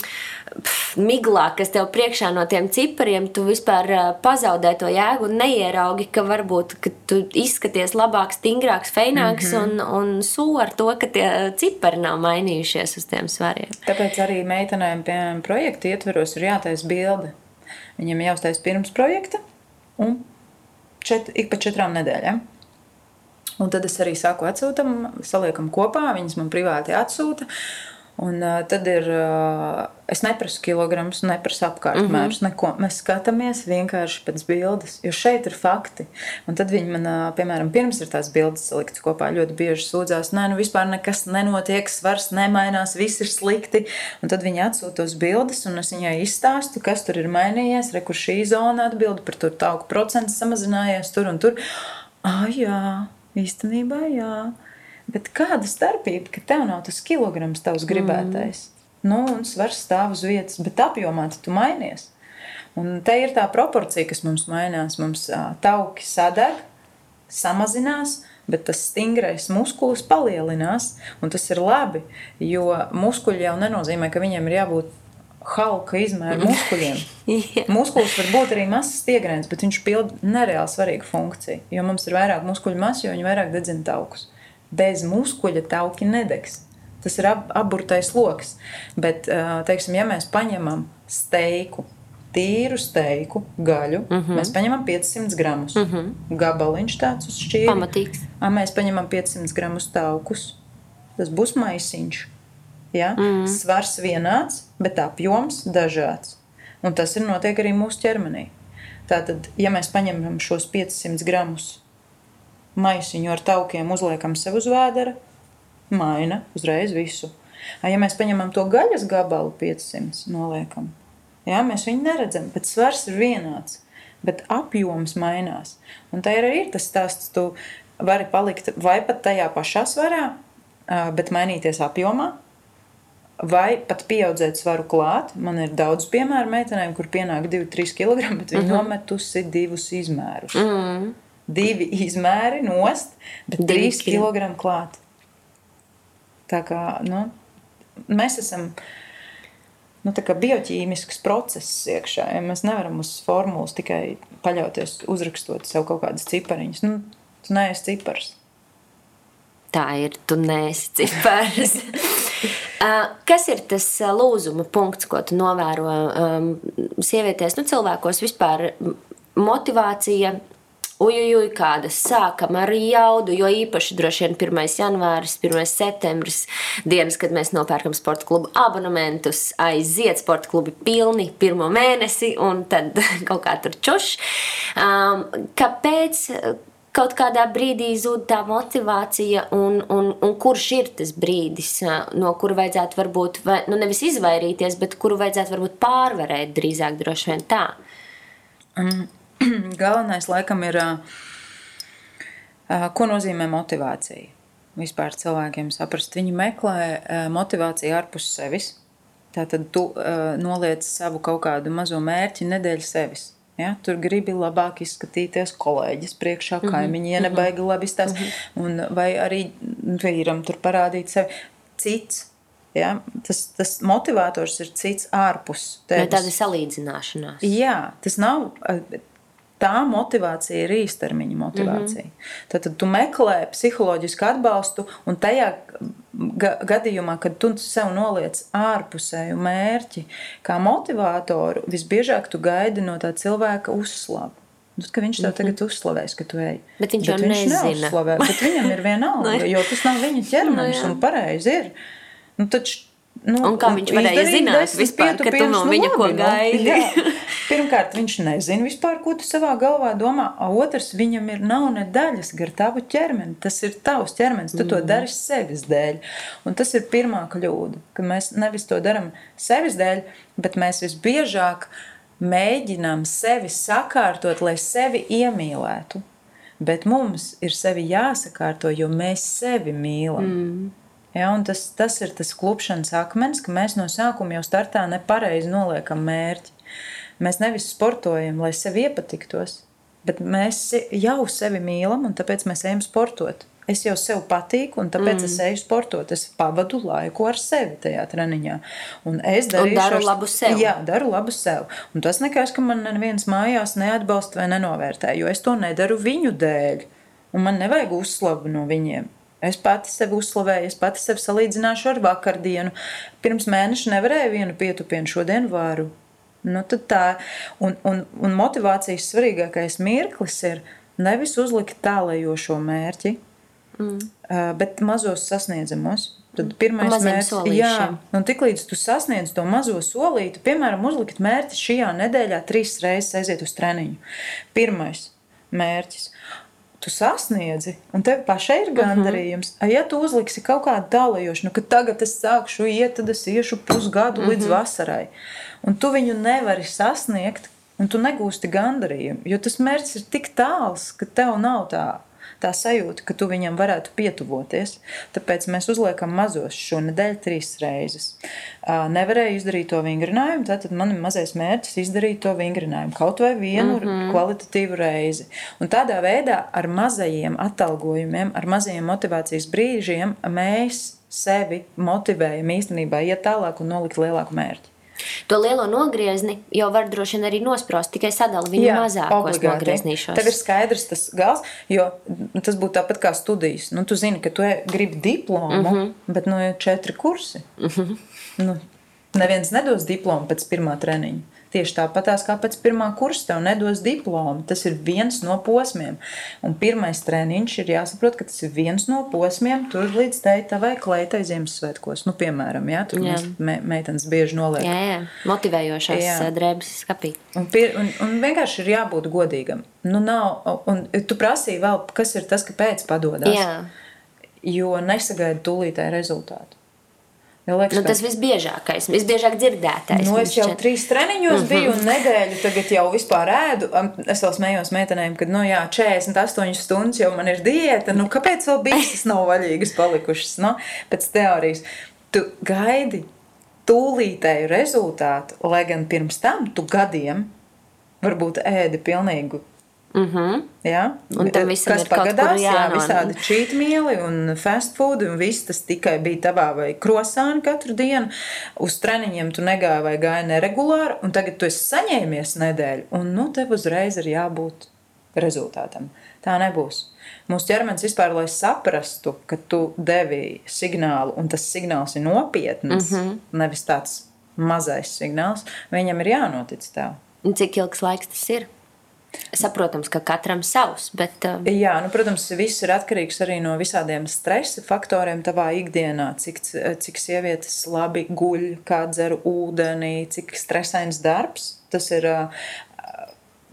pf, miglā, kas tev priekšā no tiem cipariem, tu vispār uh, pazaudē to jēgu un neieraugi, ka varbūt ka tu izskaties labāks, stingrāks, feināks mm -hmm. un, un sū ar to, ka tie cipari nav mainījušies uz tiem svariem. Tāpēc arī meitenēm, piemēram, projekta ietveros ir jātaisa bilde. Viņam jāuztais pirms projekta un čet, ik pa četrām nedēļām. Un tad es arī sāku atsūtām, saliekam kopā, viņas man privāti atsūta. Un uh, tad ir, uh, es neprasu kilogramus, neprasu apkārtmērus, mm -hmm. neko. Mēs skatāmies vienkārši pēc bildes, jo šeit ir fakti. Un tad viņi man, uh, piemēram, pirms ir tās bildes saliktas kopā, ļoti bieži sūdzās, nē, nu vispār nekas nenotiek, svars nemainās, viss ir slikti. Un tad viņi atsūta tos bildes, un es viņai izstāstu, kas tur ir mainījies, re, kur šī zona atbild par to tauku procentu samazinājies tur un tur. Ah, jā, īstenībā jā. Bet kāda starpība, ka tev nav tas kilograms tavs gribētais? Mm. nu, un svars stāv uz vietas, bet apjomā tu mainies. Un te ir tā proporcija, kas mums mainās. Mums tauki sadeg, samazinās, bet tas stingrais muskulis palielinās. Un tas ir labi, jo muskuļi jau nenozīmē, ka viņiem ir jābūt halka izmēra muskuļiem. yeah. Muskulis var būt arī mazs stiegrens, bet viņš pild nereāli svarīgu funkciju. Jo mums ir vairāk muskuļu masu, jo viņi vairāk dedzina taukus. Bez muskuļa tauki nedegs. Tas ir ab, aburtais lokus. Bet, teiksim, ja mēs paņemam steiku, tīru steiku, gaļu, mm -hmm. mēs paņemam 500 gramus. Mm -hmm. Gabaliņš tāds uz šķīvi. Pamatīgs. Mēs paņemam 500 gramus taukus. Tas būs maisiņš. Ja? Mm. Svars vienāds, bet apjoms dažāds. Un tas ir notiek arī mūsu ķermenī. Tātad, ja mēs paņemam šos 500 gramus maisiņu ar taukiem, uzliekam sev uz vēdera, maina uzreiz visu. Ja mēs paņemam to gaļas gabalu 500, noliekam, ja, mēs viņu neredzam, bet svars ir vienāds, bet apjoms mainās. Un tā ir arī tas stāsts, tu vari palikt vai pat tajā pašā svarā, bet mainīties apjomā, vai pat pieaudzēt svaru klāt. Man ir daudz piemēru meitenēm, kur pienāk 2-3 kg, bet viņi mm -hmm. nometusi divus izmērus. Mm -hmm. Divi izmēri nost, bet 3 kg klāt. Tā kā nu, mēs esam nu, bioķīmisks process iekšā. Ja mēs nevaram uz formulas tikai paļauties, uzrakstot sev kaut kādas cipariņas. Nu, tu neesi cipars. Tā ir, tu neesi cipars. Kas ir tas lūzuma punkts, ko tu novēro um, sievietēs, nu, cilvēkos vispār? Motivācija, ujujuj, kādas sākam ar jaudu, jo īpaši droši vien 1. janvāris, 1. septembris, dienas, kad mēs nopērkam sporta klubu abonementus, aiziet sporta klubi pilni pirmo mēnesi un tad kaut kā tur čuš. Um, kāpēc? kaut kādā brīdī zūd tā motivācija, un, un, un kurš ir tas brīdis, no kura vajadzētu varbūt, vai, nu nevis izvairīties, bet kuru vajadzētu varbūt pārvarēt drīzāk droši vien tā? Galvenais laikam ir, ko nozīmē motivācija. Vispār cilvēkiem saprast, viņi meklē motivāciju ārpus sevis. Tātad tu noliec savu kaut kādu mazo mērķi nedēļu sevis. Ja, tur gribi labāk izskatīties kolēģis priekšā, mhm, mm -hmm. nebaigi labi izstāstīt. Mm -hmm. Vai arī vīram tur parādīt sevi cits. Ja, tas, tas motivators ir cits ārpus tevis. Tāda salīdzināšanās. Jā, tas nav tā motivācija ir īstermiņa motivācija. Mm -hmm. Tad, tad tu meklē psiholoģisku atbalstu, un tajā ga gadījumā, kad tu sev noliec ārpusēju mērķi, kā motivatoru, visbiežāk tu gaidi no tā cilvēka uzslavu. Nu, ka viņš tev mhm. tagad uzslavēs, ka tu ej. Bet viņš bet jau viņš. Neuzslavē, bet viņam ir vienalga, jo tas nav viņa ķermenis no, un pareizi ir. Nu, taču Nu, un kā viņš varēja zināt, vispār, ka tu no viņa nu, ko gaidi? Nu, Pirmkārt, viņš nezina vispār, ko tu savā galvā domā. Otrs, viņam ir nav ne daļas gar tavu ķermeni. Tas ir tavs ķermenis, tu mm. to dari sevis dēļ. Un tas ir pirmā kļūda, ka mēs nevis to darām sevis dēļ, bet mēs visbiežāk mēģinām sevi sakārtot, lai sevi iemīlētu. Bet mums ir sevi jāsakārto, jo mēs sevi mīlam. Mm. Ja, tas, tas ir tas klupšanas akmens, ka mēs no sākuma jau startā nepareizi noliekam mērķi. Mēs nevis sportojam, lai sevi iepatiktos, bet mēs jau sevi mīlam un tāpēc mēs ejam sportot. Es jau sev patīku, un tāpēc mm. es eju sportot. Es pavadu laiku ar sevi tajā treniņā. Un es daru labu sev. Jā, daru labu sev. Un tas nekas, ka man neviens mājās neatbalsta vai nenovērtē, jo es to nedaru viņu dēļ. Un man nevajag uzslavu no viņiem. Es pati sevi uzslavēju, es pati sevi salīdzināšu ar vakardienu. Pirms mēneša nevarēju vienu pietupienu, šodien varu. Nu, tā, un, un, un motivācijas svarīgākais mirklis ir nevis uzlikt tālējošo mērķi, mm. bet mazos sasniedzamos. Tad pirmais mērķis, jā, un tiklīdz tu sasniedz to mazo solīti, piemēram, uzlikt mērķi šajā nedēļā trīs reizes aiziet uz treniņu. Pirmais mērķis tu sasniedzi, un tev pašai ir mhm. gandarījums. Uh -huh. Ja tu uzliksi kaut kādu tālajošu, nu, ka tagad es sākšu iet, tad es iešu pusgadu uh -huh. līdz mhm. vasarai, un tu viņu nevari sasniegt, un tu negūsti gandarījumu, jo tas mērķis ir tik tāls, ka tev nav tā tā sajūta, ka tu viņam varētu pietuvoties. Tāpēc mēs uzliekam mazos šonadēļ trīs reizes. Nevarēju izdarīt to vingrinājumu, tad man ir mazais mērķis izdarīt to vingrinājumu kaut vai vienu mm -hmm. kvalitatīvu reizi. Un tādā veidā ar mazajiem atalgojumiem, ar mazajiem motivācijas brīžiem mēs sevi motivējam īstenībā iet tālāk un nolikt lielāku mērķi. To lielo nogriezni jau var droši vien arī nosprost, tikai sadalīt viņu Jā, mazākos nogrieznīšos. Tev ir skaidrs tas gals, jo tas būtu tāpat kā studijas. Nu, tu zini, ka tu gribi diplomu, mm -hmm. bet nu ir četri kursi. Mm -hmm. nu, neviens nedos diplomu pēc pirmā treniņa. Tieši tāpatās kā pēc pirmā kursa tev nedos diplomu. Tas ir viens no posmiem. Un pirmais treniņš ir jāsaprot, ka tas ir viens no posmiem tur līdz teitai vai kleitai Ziemassvētkos. Nu, piemēram, jā, tur jā. Me, meitenes bieži noliek. Jā, jā. motivējošās jā. drēbes skapī. Un, pir, un, un vienkārši ir jābūt godīgam. Nu, nav, un tu prasīji vēl, kas ir tas, kāpēc padodas. Jā. Jo nesagaidi tūlītēji rezultātu. Ja liekas, nu, tas visbiežākais, visbiežāk dzirdētais. Nu, es jau šķiet. trīs treniņos mm -hmm. biju un nedēļu tagad jau vispār ēdu. Es vēl smējos meitenēm, ka, nu jā, 48 stundas jau man ir diēta. Nu, kāpēc vēl bīstas nav vaļīgas palikušas? Nu, pēc teorijas. Tu gaidi tūlītēju rezultātu, lai gan pirms tam tu gadiem varbūt ēdi pilnīgu Mm -hmm. ja? Un tam visam Kas ir pagadās, jā, visādi čītmieli un fast food, un viss tas tikai bija tavā vai krosāni katru dienu. Uz treniņiem tu negāji vai gāji neregulāri, un tagad tu esi saņēmies nedēļu, un nu tev uzreiz ir jābūt rezultātam. Tā nebūs. Mūsu ķermenis vispār, lai saprastu, ka tu devi signālu, un tas signāls ir nopietns, mm -hmm. nevis tāds mazais signāls, viņam ir jānotic tev. Un cik ilgs laiks tas ir? Saprotams, ka katram savs. Bet, uh... Jā, nu, protams, viss ir atkarīgs arī no visādiem stresa faktoriem tavā ikdienā. Cik, cik sievietes labi guļ, kā dzer ūdeni, cik stresains darbs. Tas ir uh,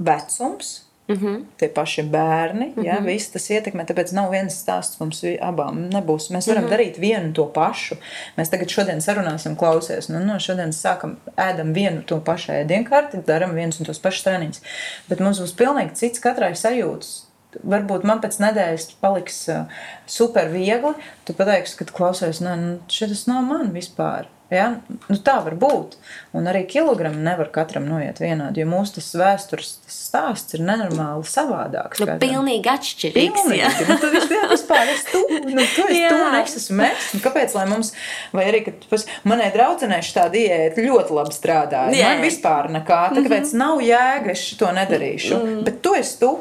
vecums, Mm -hmm. Tie paši bērni, mm -hmm. ja, viss tas ietekmē. Tāpēc nav viens stāsts mums abām. Nebūs. Mēs varam mm -hmm. darīt vienu to pašu. Mēs tagad šodien sarunāsim, klausies. Nu, no šodienas sākam ēdam vienu to pašu ēdienkarti, darām viens un tos pašus treniņus. Bet mums būs pilnīgi cits katrai sajūtas. Varbūt man pēc nedēļas paliks uh, super viegli. Tu pateiksi, ka klausies, nu, šis nav man vispār. Ja? Nu, tā var būt. Un arī kilogrami nevar katram noiet vienādi, jo mūsu tas vēstures tas stāsts ir nenormāli savādāks. Nu, kādam. pilnīgi atšķirīgs. Pilnīgi. Nu, tu vispār esi tu, nu, tu esi tu un es esmu mēs. Nu, kāpēc, lai mums, vai arī, kad pas, manai draudzenei šī diēta ļoti labi strādāja. Jā. Man vispār nekā, tāpēc mm -hmm. nav jēga, es to nedarīšu. Mm -hmm. Bet tu esi tu.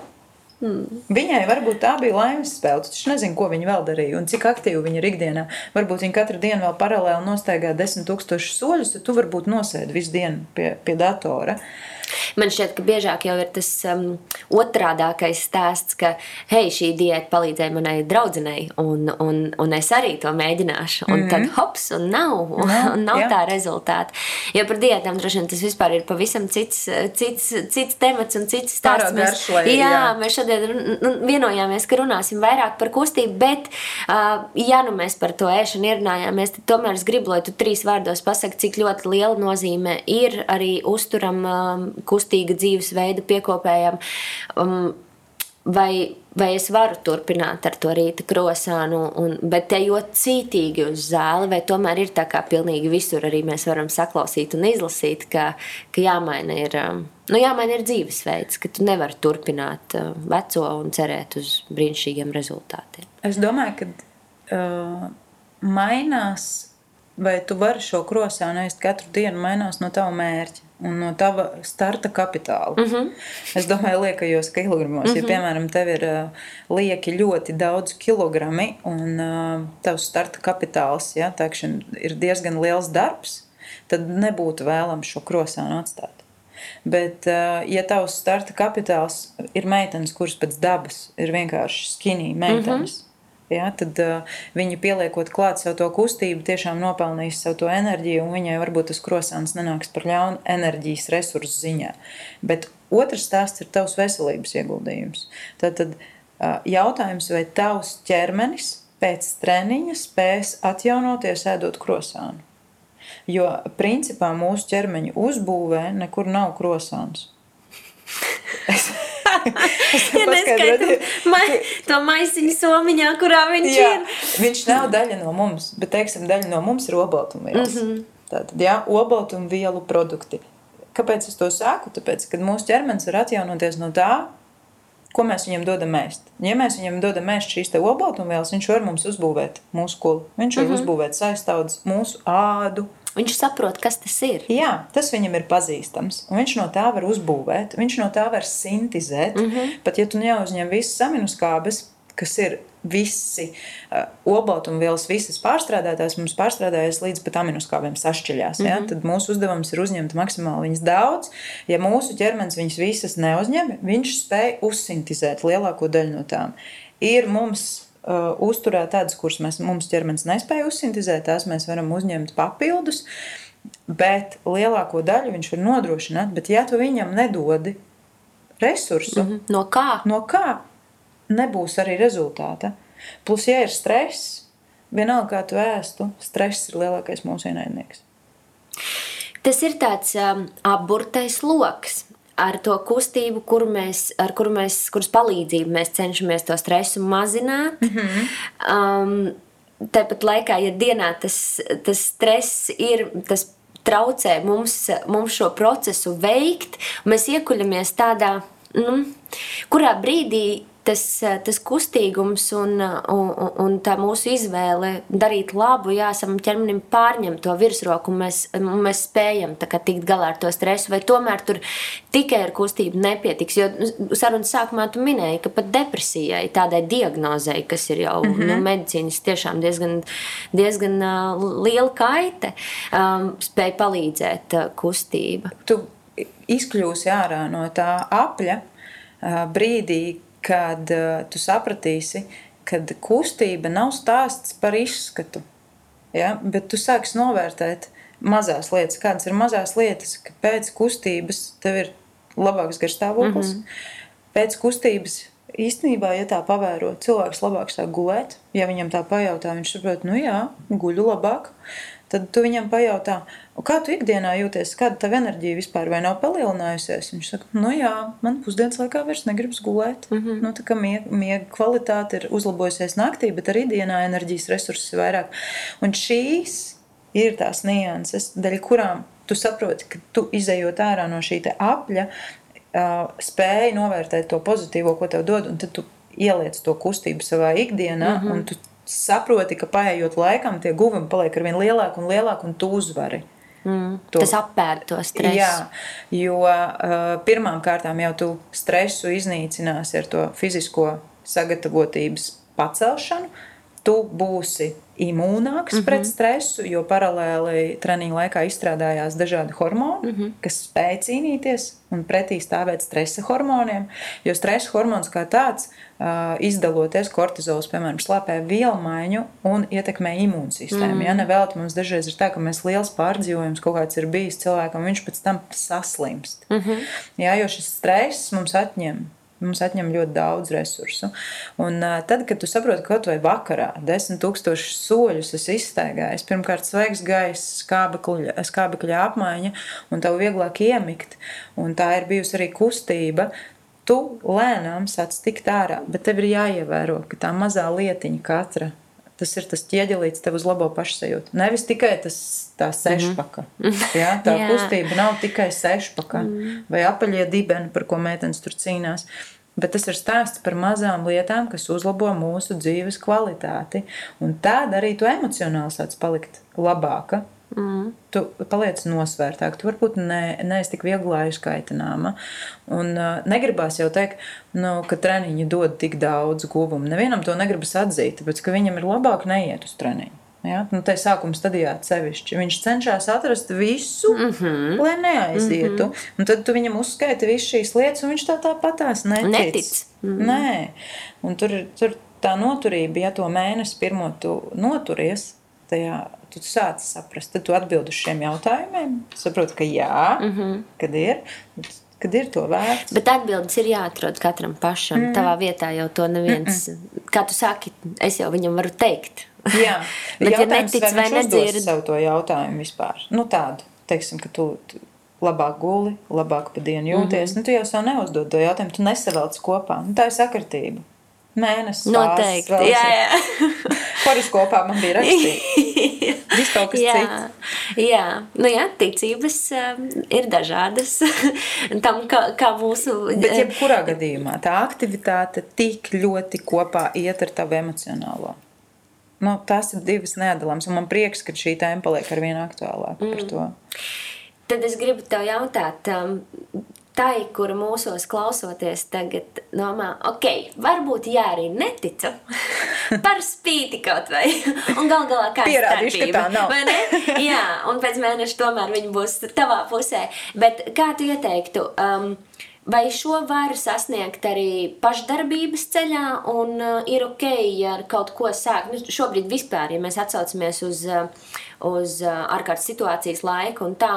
Mm. Viņai varbūt tā bija laimes spēle. Viņš nezina, ko viņa vēl darīja un cik aktīvi viņa ir ikdienā. Varbūt viņa katru dienu vēl paralēli nostaigā desmit tūkstošus soļus, tad tu varbūt nosēdi visu dienu pie, pie datora. Man šķiet, ka biežāk jau ir tas um, otrādākais stāsts, ka hei, šī diēta palīdzēja manai draudzenei, un, un, un es arī to mēģināšu. Un mm -hmm. tad mhm. hops, un nav, un, no, un nav jā. tā rezultāta. Jo par diētām droši vien tas vispār ir pavisam cits, cits, cits temats un cits stāsts. Mēs, jā, jā, mēs šodien nu, vienojāmies, ka runāsim vairāk par kustību, bet, uh, ja nu mēs par to ēšanu ierunājāmies, tad tomēr es gribu, lai tu trīs vārdos pasaki, cik ļoti liela nozīme ir arī uzturam um, kustīga dzīvesveida piekopējam. Um, vai, vai es varu turpināt ar to rīta krosānu, un, bet ejot cītīgi uz zāli, vai tomēr ir tā kā pilnīgi visur arī mēs varam saklausīt un izlasīt, ka, ka jāmaina ir, um, nu, jāmaina ir dzīvesveids, ka tu nevari turpināt uh, veco un cerēt uz brīnišķīgiem rezultātiem. Es domāju, ka uh, mainās, vai tu vari šo krosānu ēst katru dienu, mainās no tava mērķa un no tava starta kapitāla. Mm -hmm. Es domāju, liekajos kilogramos, mm -hmm. ja, piemēram, tev ir uh, lieki ļoti daudz kilogrami un uh, tavs starta kapitāls ja, tākšana, ir diezgan liels darbs, tad nebūtu vēlams šo krosānu atstāt. Bet, uh, ja tavs starta kapitāls ir meitenes, kuras pēc dabas ir vienkārši skinī meitenes, mm -hmm ja, tad uh, viņa pieliekot klāt savu to kustību, tiešām nopelnīs savu to enerģiju, un viņai varbūt tas krosāns nenāks par ļaunu enerģijas resursu ziņā. Bet otrs stāsts ir tavs veselības ieguldījums. Tad, tad uh, jautājums, vai tavs ķermenis pēc treniņa spēs atjaunoties ēdot krosānu. Jo principā mūsu ķermeņa uzbūvē nekur nav krosāns. Ja neskaitam ma to maisiņu somiņā, kurā viņš jā, ir. Viņš nav daļa no mums, bet, teiksim, daļa no mums ir obaltumvielas. Mm -hmm. Tātad, jā, obaltumvielu produkti. Kāpēc es to saku? Tāpēc, kad mūsu ķermenis var atjaunoties no tā, ko mēs viņam dodam ēst. Ja mēs viņam dodam ēst šīs obaltumvielas, viņš var mums uzbūvēt mūsu skolu. Viņš var mm -hmm. uzbūvēt saistaudzes, mūsu ādu, Viņš saprot, kas tas ir. Jā, tas viņam ir pazīstams. Viņš no tā var uzbūvēt, viņš no tā var sintēzēt. Mm -hmm. Pat ja tu neuzņem visas aminoskābes, kas ir visi uh, obaltumvielas, visas pārstrādātās, mums pārstrādājas līdz pat aminoskābēm sašķeļās. Ja? Mm -hmm. Tad mūsu uzdevums ir uzņemt maksimāli viņas daudz. Ja mūsu ķermenis viņas visas neuzņem, viņš spēj uzsintēzēt lielāko daļu no tām. Ir mums uh, uzturēt tādas, kuras mēs, mums ķermenis nespēja uzsintēzēt, tās mēs varam uzņemt papildus. Bet lielāko daļu viņš var nodrošināt. Bet, ja tu viņam nedodi resursu, mm -hmm. no kā? No kā nebūs arī rezultāta. Plus, ja ir stress, vienalga kā tu ēstu, stress ir lielākais mūsu ienaidnieks. Tas ir tāds um, apburtais lokus ar to kustību, kur mēs, ar kuru mēs, kuras palīdzību mēs cenšamies to stresu mazināt. Mm -hmm. um, tāpat laikā, ja dienā tas, tas stress ir, tas traucē mums, mums šo procesu veikt, mēs iekuļamies tādā, nu, kurā brīdī tas, eh, tas kustīgums un, un, un tā mūsu izvēle darīt labu, jāsam ķermenim pārņem to virsroku, un mēs, un mēs spējam kā, tikt galā ar to stresu, vai tomēr tur tikai ar kustību nepietiks, jo sarunas sākumā tu minēji, ka pat depresijai, tādai diagnozei, kas ir jau mm -hmm. nu, medicīnas tiešām diezgan, diezgan uh, liela kaite, um, spēja palīdzēt uh, kustība. Tu izkļūsi ārā no tā apļa brīdī, kad uh, tu sapratīsi, ka kustība nav stāsts par izskatu. Ja? Bet tu sāksi novērtēt mazās lietas, kādas ir mazās lietas, ka pēc kustības tev ir labāks garstāvoklis. Mm -hmm. Pēc kustības īstenībā, ja tā pavēro, cilvēks labāk sāk gulēt. Ja viņam tā pajautā, viņš saprot, nu jā, guļu labāk. Tad tu viņam pajautā, kā tu ikdienā jūties, kāda tava enerģija vispār nav palielinājusies. Viņš saka, nu jā, man pusdienas laikā vairs negribas gulēt. Mm -hmm. nu, tā kā miega, miega kvalitāte ir uzlabojusies naktī, bet arī dienā enerģijas resursi ir vairāk. Un šīs ir tās nianses, dēļ kurām tu saproti, ka tu izējot ārā no šī apļa, uh, spēj novērtēt to pozitīvo, ko tev dod, un tad tu ieliec to kustību savā ikdienā, mm -hmm. un saproti, ka paiet laikam, tie guvumi paliek ar vien lielāki un lielāki, un tu uzvari. Mm, to. Tas apēd to stresu. Jā, jo uh, pirmām kārtām jau tu stresu iznīcināsi ar to fizisko sagatavotības pacelšanu. Tu būsi imūnāks mm -hmm. pret stresu, jo paralēli treniņa laikā izstrādājās dažādi hormoni, mm -hmm. kas spēj cīnīties un pretī stāvēt stresa hormoniem. Jo stresa hormons kā tāds, uh, izdaloties kortizols, piemēram, slāpē vielmaiņu un ietekmē imūnsistēmu. Mm. Ja nevēlēt, mums dažreiz ir tā, ka mēs liels pārdzīvojums kaut kāds ir bijis cilvēkam, viņš pēc tam saslimst. Mm -hmm. Jā, jo šis stress mums atņem Mums atņem ļoti daudz resursu. Un tad, kad tu saproti, ka kaut vai vakarā desmit tūkstošus soļus esi izstaigājis, pirmkārt, svaigs gaiss, skābekļa apmaiņa, un tev vieglāk iemigt, un tā ir bijusi arī kustība. Tu lēnām sāc tikt ārā, bet tev ir jāievēro, ka tā mazā lietiņa katra tas ir tas ķieģelīts tev uz labo pašsajūtu. Nevis tikai tas tā sešpaka. Mm ja, tā kustība nav tikai sešpaka mm vai apaļie dibeni, par ko meitenes tur cīnās. Bet tas ir stāsts par mazām lietām, kas uzlabo mūsu dzīves kvalitāti. Un tad arī tu emocionāli sāc palikt labāka. Mm. Tu paliec nosvērtāk, tu varbūt ne, neesi tik viegli aizkaitināma. Un uh, negribās jau teikt, nu, ka treniņi dod tik daudz guvumu. Nevienam to negribas atzīt, tāpēc ka viņam ir labāk neiet uz treniņu. Ja? Nu, tā ir sākuma stadijā sevišķi. Viņš cenšas atrast visu, mm -hmm. lai neaizietu. Mm -hmm. Un tad tu viņam uzskaiti visas šīs lietas, un viņš tā tāpatās netic. netic. Mm -hmm. Nē, un tur, tur tā noturība, ja to mēnesi pirmo tu noturies, tajā tu sāc saprast, tad tu atbild uz šiem jautājumiem. Saproti, ka jā, mm -hmm. kad ir. Kad ir to vērts. Bet atbildes ir jāatrod katram pašam. Mm. Tavā vietā jau to neviens, mm -mm. kā tu saki, es jau viņam varu teikt. Jā, bet ja netic vai nedzird. sev to jautājumu vispār. Nu tādu, teiksim, ka tu, labāk guli, labāk pa dienu jūties. Mm -hmm. nu, tu jau sev neuzdod to jautājumu, tu nesavelc kopā. Nu, tā ir sakritība. Mēnesis. Noteikti. Fāzes, jā, jā. Horoskopā man bija rakstīts. Viss kaut kas jā, cits. Jā, nu jā, ticības um, ir dažādas. Tam, kā, kā mūsu. Bet jebkurā gadījumā tā aktivitāte tik ļoti kopā iet ar tavu emocionālo. Nu, tās ir divas neatdalāmas, un man prieks, ka šī tēma paliek ar vien aktuālāka mm. par to. Tad es gribu tev jautāt, um, tai, kura mūsos klausoties, tagad domā, ok, varbūt jā, arī neticu. Par spīti kaut vai. Un gal galā kā pierādīšu, ka tā nav. Vai ne? Jā, un pēc mēneša tomēr viņi būs tavā pusē. Bet kā tu ieteiktu? Um, Vai šo var sasniegt arī pašdarbības ceļā, un uh, ir ok, ar kaut ko sāk? Nu, šobrīd vispār, ja mēs atsaucamies uz, uh, uz uh, ārkārtas situācijas laiku, un tā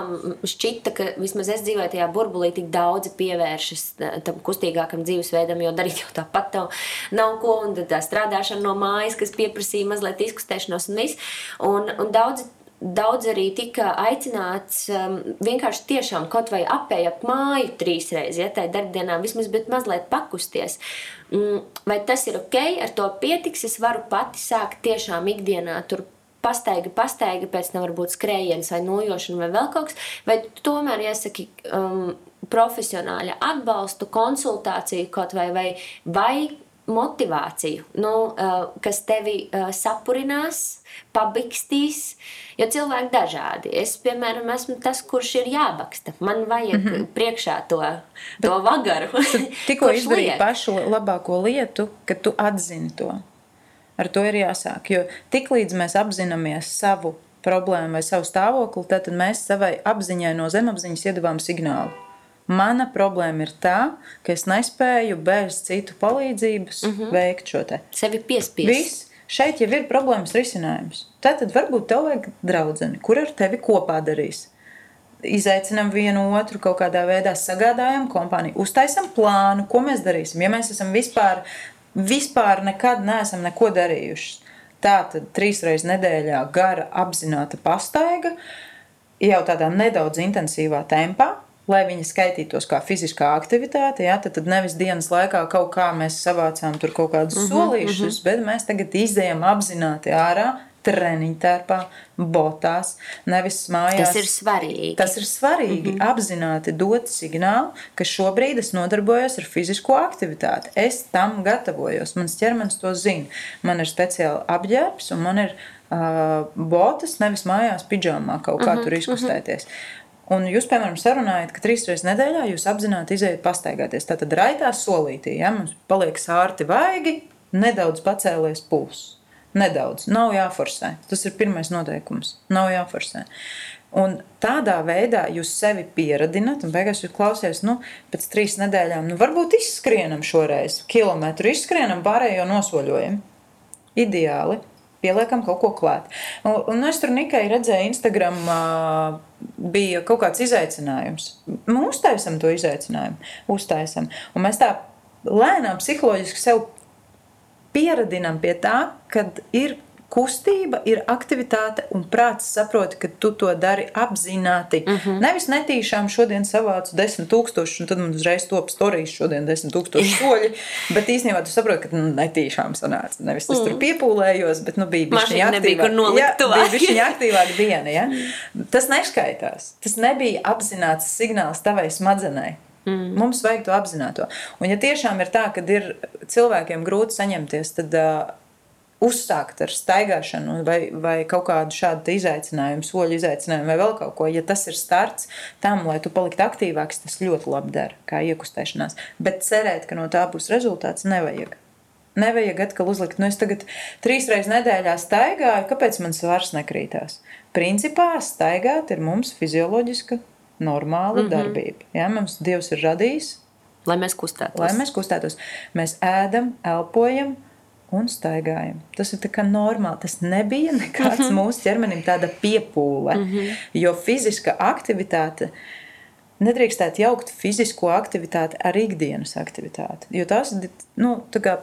šķita, ka vismaz es dzīvoju tajā burbulī, tik daudzi pievēršas tam kustīgākam dzīvesveidam, jo darīt jau tāpat tev nav ko, un tā strādāšana no mājas, kas pieprasīja mazliet izkustēšanos un viss. Un, un daudzi Daudz arī tika aicināts um, vienkārši tiešām kaut vai apējot māju trīs reizes, ja tā ir darbdienā, vismaz mazliet pakusties. Mm, vai tas ir ok, ar to pietiks? Es varu pati sākt tiešām ikdienā tur pastaiga, pastaiga, pēc tam varbūt skrējiens vai nojošana vai vēl kaut kas, vai tomēr iesaki um, profesionāļa atbalstu, konsultāciju kaut vai, vai, vai motivāciju, nu, uh, kas tevi uh, sapurinās, pabikstīs. Jo cilvēki dažādi. Es, piemēram, esmu tas, kurš ir jābaksta. Man vajag mm -hmm. priekšā to, Bet to vagaru. Tikko izdarīji pašu labāko lietu, ka tu atzini to. Ar to ir jāsāk. Jo tiklīdz mēs apzināmies savu problēmu vai savu stāvokli, tad mēs savai apziņai no zemapziņas iedavām signālu. Mana problēma ir tā, ka es nespēju bez citu palīdzības mm -hmm. veikt šo te. Sevi piespiest. Viss. Šeit jau ir problēmas risinājums. Tad varbūt tev vajag draudzeni, kur ar tevi kopā darīs. Izaicinām vienu otru, kaut kādā veidā sagādājam kompāniju, uztaisam plānu, ko mēs darīsim. Ja mēs esam vispār, vispār nekad neesam neko darījuši, tā tad trīs reizes nedēļā gara apzināta pastaiga, jau tādā nedaudz intensīvā tempā, lai viņa skaitītos kā fiziskā aktivitāte. Ja, tad, tad nevis dienas laikā kaut kā mēs savācām tur kaut kādus uh -huh, solīšus, uh -huh. bet mēs tagad izējām apzināti ārā. Treniņu tērpā, botās, nevis mājās. Tas ir svarīgi. Tas ir svarīgi. Mm -hmm. Apzināti dot signālu, ka šobrīd es nodarbojos ar fizisko aktivitāti. Es tam gatavojos. Mans ķermenis to zina. Man ir speciāli apģērbs un man ir uh, botas, nevis mājās pidžamā kaut kā mm -hmm. tur izkustēties. Mm -hmm. Un jūs, piemēram, sarunājat, ka trīs reizes nedēļā jūs apzināti izējat pastaigāties. Tātad raitā solītī, ja mums paliek sārti vaigi, nedaudz pacēlies pulss. Nedaudz, nav jāforsē. Tas ir pirmais noteikums. Nav jāforsē. Un tādā veidā jūs sevi pieradināt, un beigās jūs klausāties, nu, pēc trīs nedēļām, nu, varbūt izskrienam šoreiz, kilometru izskrienam, pārējo nosoļojam. Ideāli pieliekam kaut ko klāt. Un, un es tur Nikai redzēju, Instagram uh, bija kaut kāds izaicinājums. Mēs uztaisām to izaicinājumu, uztaisām. Un mēs tā lēnām psiholoģiski sev pieradinām pie tā, ka ir kustība ir aktivitāte, un prāts saprot, ka tu to dari apzināti. Mm -hmm. Nevis netīšām šodien savācu desmit tūkstošus, un tad man uzreiz top stāstījis šodien desmit tūkstoši soļi. Bet īstenībā tu saproti, ka nu, netīšām sanāca. Nevis tas mm. tur piepūlējos, bet nu, bija viņa aktīvāka. Jā, bija viņa aktīvāka diena. Ja? Tas neskaitās. Tas nebija apzināts signāls tavai smadzenei. Mm. Mums vajag to apzināto. Un, ja tiešām ir tā, ka ir cilvēkiem grūti saņemties, tad uh, uzsākt ar staigāšanu vai, vai kaut kādu šādu izaicinājumu, soļu izaicinājumu vai vēl kaut ko. Ja tas ir starts tam, lai tu paliktu aktīvāks, tas ļoti labi dara, kā iekustēšanās. Bet cerēt, ka no tā būs rezultāts, nevajag. Nevajag atkal uzlikt, nu es tagad trīs reizes nedēļā staigāju, kāpēc man svars nekrītās. Principā staigāt ir mums fizioloģiska, normāla mm -hmm. darbība. Ja? Mums Dievs ir radījis. Lai mēs kustētos. Lai mēs kustētos. Mēs ēdam, elpojam, un staigājam. Tas ir normāli. Tas nebija nekāds -hmm. mūsu ķermenim tāda piepūle. Mm -hmm. Jo fiziska aktivitāte nedrīkstētu jaukt fizisko aktivitāti ar ikdienas aktivitāti. Jo tās ir nu,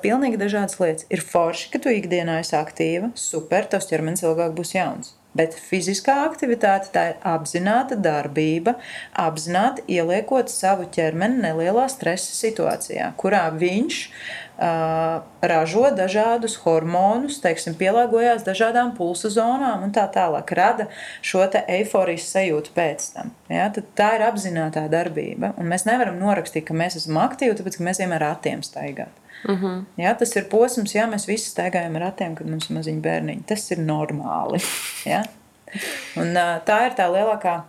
pilnīgi dažādas lietas. Ir forši, ka tu ikdienā esi aktīva, super, tavs ķermenis ilgāk būs jauns. Bet fiziskā aktivitāte tā ir apzināta darbība, apzināti ieliekot savu ķermeni nelielā stresa situācijā, kurā viņš ražo dažādus hormonus, teiksim, pielāgojās dažādām pulsu zonām un tā tālāk, rada šo eifórijas sajūtu pēc tam. Ja? Tad tā ir apzināta darbība, un mēs nevaram norakstīt, ka mēs esam aktīvi, tāpēc ka mēs vienmēr ratiem staigājam. Uh mhm. -huh. ja, tas ir posms, ja mēs visi staigājam ar ratiem, kad mums ir maziņi bērniņi. Tas ir normāli. Ja? Un, tā ir tā lielākā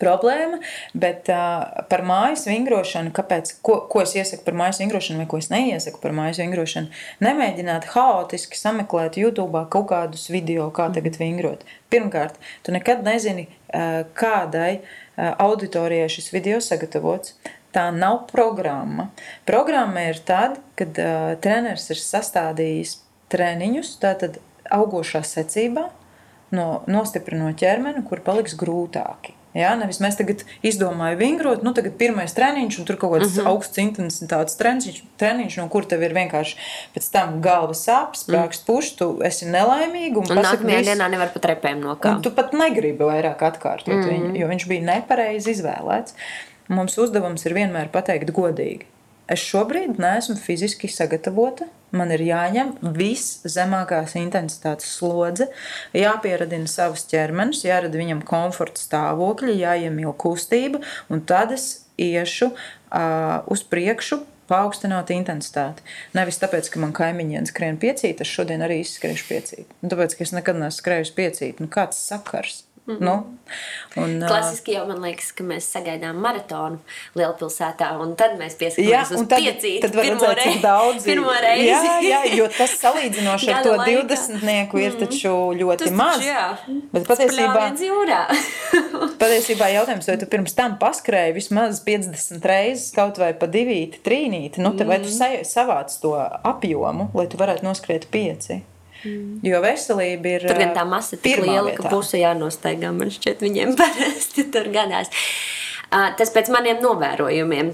problēma, bet uh, par mājas vingrošanu, kāpēc, ko, ko es iesaku par mājas vingrošanu vai ko es neiesaku par mājas vingrošanu, nemēģināt haotiski sameklēt YouTube kaut kādus video, kā tagad vingrot. Pirmkārt, tu nekad nezini, uh, kādai uh, auditorijai šis video sagatavots. Tā nav programma. Programma ir tad, kad uh, treneris ir sastādījis treniņus, tātad augošā secībā, no, nostiprinot ķermeni, kur paliks grūtāki. Jā, nevis mēs tagad izdomājam, vingrot, nu, tagad pirmais treniņš, un tur kaut kāds uh -huh. augsts intensitātes treniņš, treniņš, no kur tev ir vienkārši pēc tam galva sāpes, mm. puš, tu esi nelaimīga. Un, un nākamajā visu, dienā nevar pat repēm nokāpt. Tu pat negribi vairāk atkārtot mm. viņu, jo viņš bija nepareizi izvēlēts. Mums uzdevums ir vienmēr pateikt godīgi. Es šobrīd neesmu fiziski sagatavota. Man ir jāņem viszemākās intensitātes slodze, jāpieradina savs ķermenis, jārada viņam komforta stāvokļi, jāiemīl kustība, un tad es iešu uh, uz priekšu, paaugstināt intensitāti. Nevis tāpēc, ka man kaimiņiem skrien piecīt, es šodien arī izskriešu piecīt. Un tāpēc, ka es nekad neesmu skrējis piecīt. Nu, kāds sakars? Mm -hmm. nu, un, Klasiski jau man liekas, ka mēs sagaidām maratonu lielpilsētā, un tad mēs pieskaramies uz tad, piecīt. Tad var redzēt, cik daudz ir. Pirmo reizi. Jā, jā, jo tas salīdzinoši ar to laika. 20 ir taču ļoti tas maz. Taču, jā. Bet patiesībā, patiesībā jautājums, vai tu pirms tam paskrēji vismaz 50 reizes kaut vai pa divīti, trīnīti, nu, tad vai tu mhm. savāc to apjomu, lai tu varētu noskriet pieci? Mm. Jo veselība ir. Tur gan tā masa ir tik liela, vietā. ka pusi jānostaigā. Man šķiet, viņiem parasti tur gadās. Tas pēc maniem novērojumiem.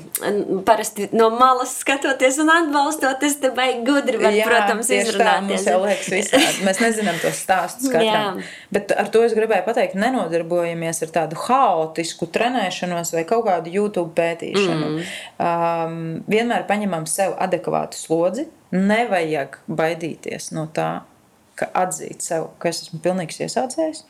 Parasti no malas skatoties un atbalstot, es te beigās gudri varu, Jā, protams, izrunāties. Tā, liekas, visādi. Mēs nezinām tos stāstus katram. Jā. Bet ar to es gribēju pateikt, nenodarbojamies ar tādu haotisku trenēšanos vai kaut kādu YouTube pētīšanu. Mm. Um, vienmēr paņemam sev adekvātu slodzi. Nevajag baidīties no tā, ka atzīt sev, ka es esmu pilnīgs iesācējs.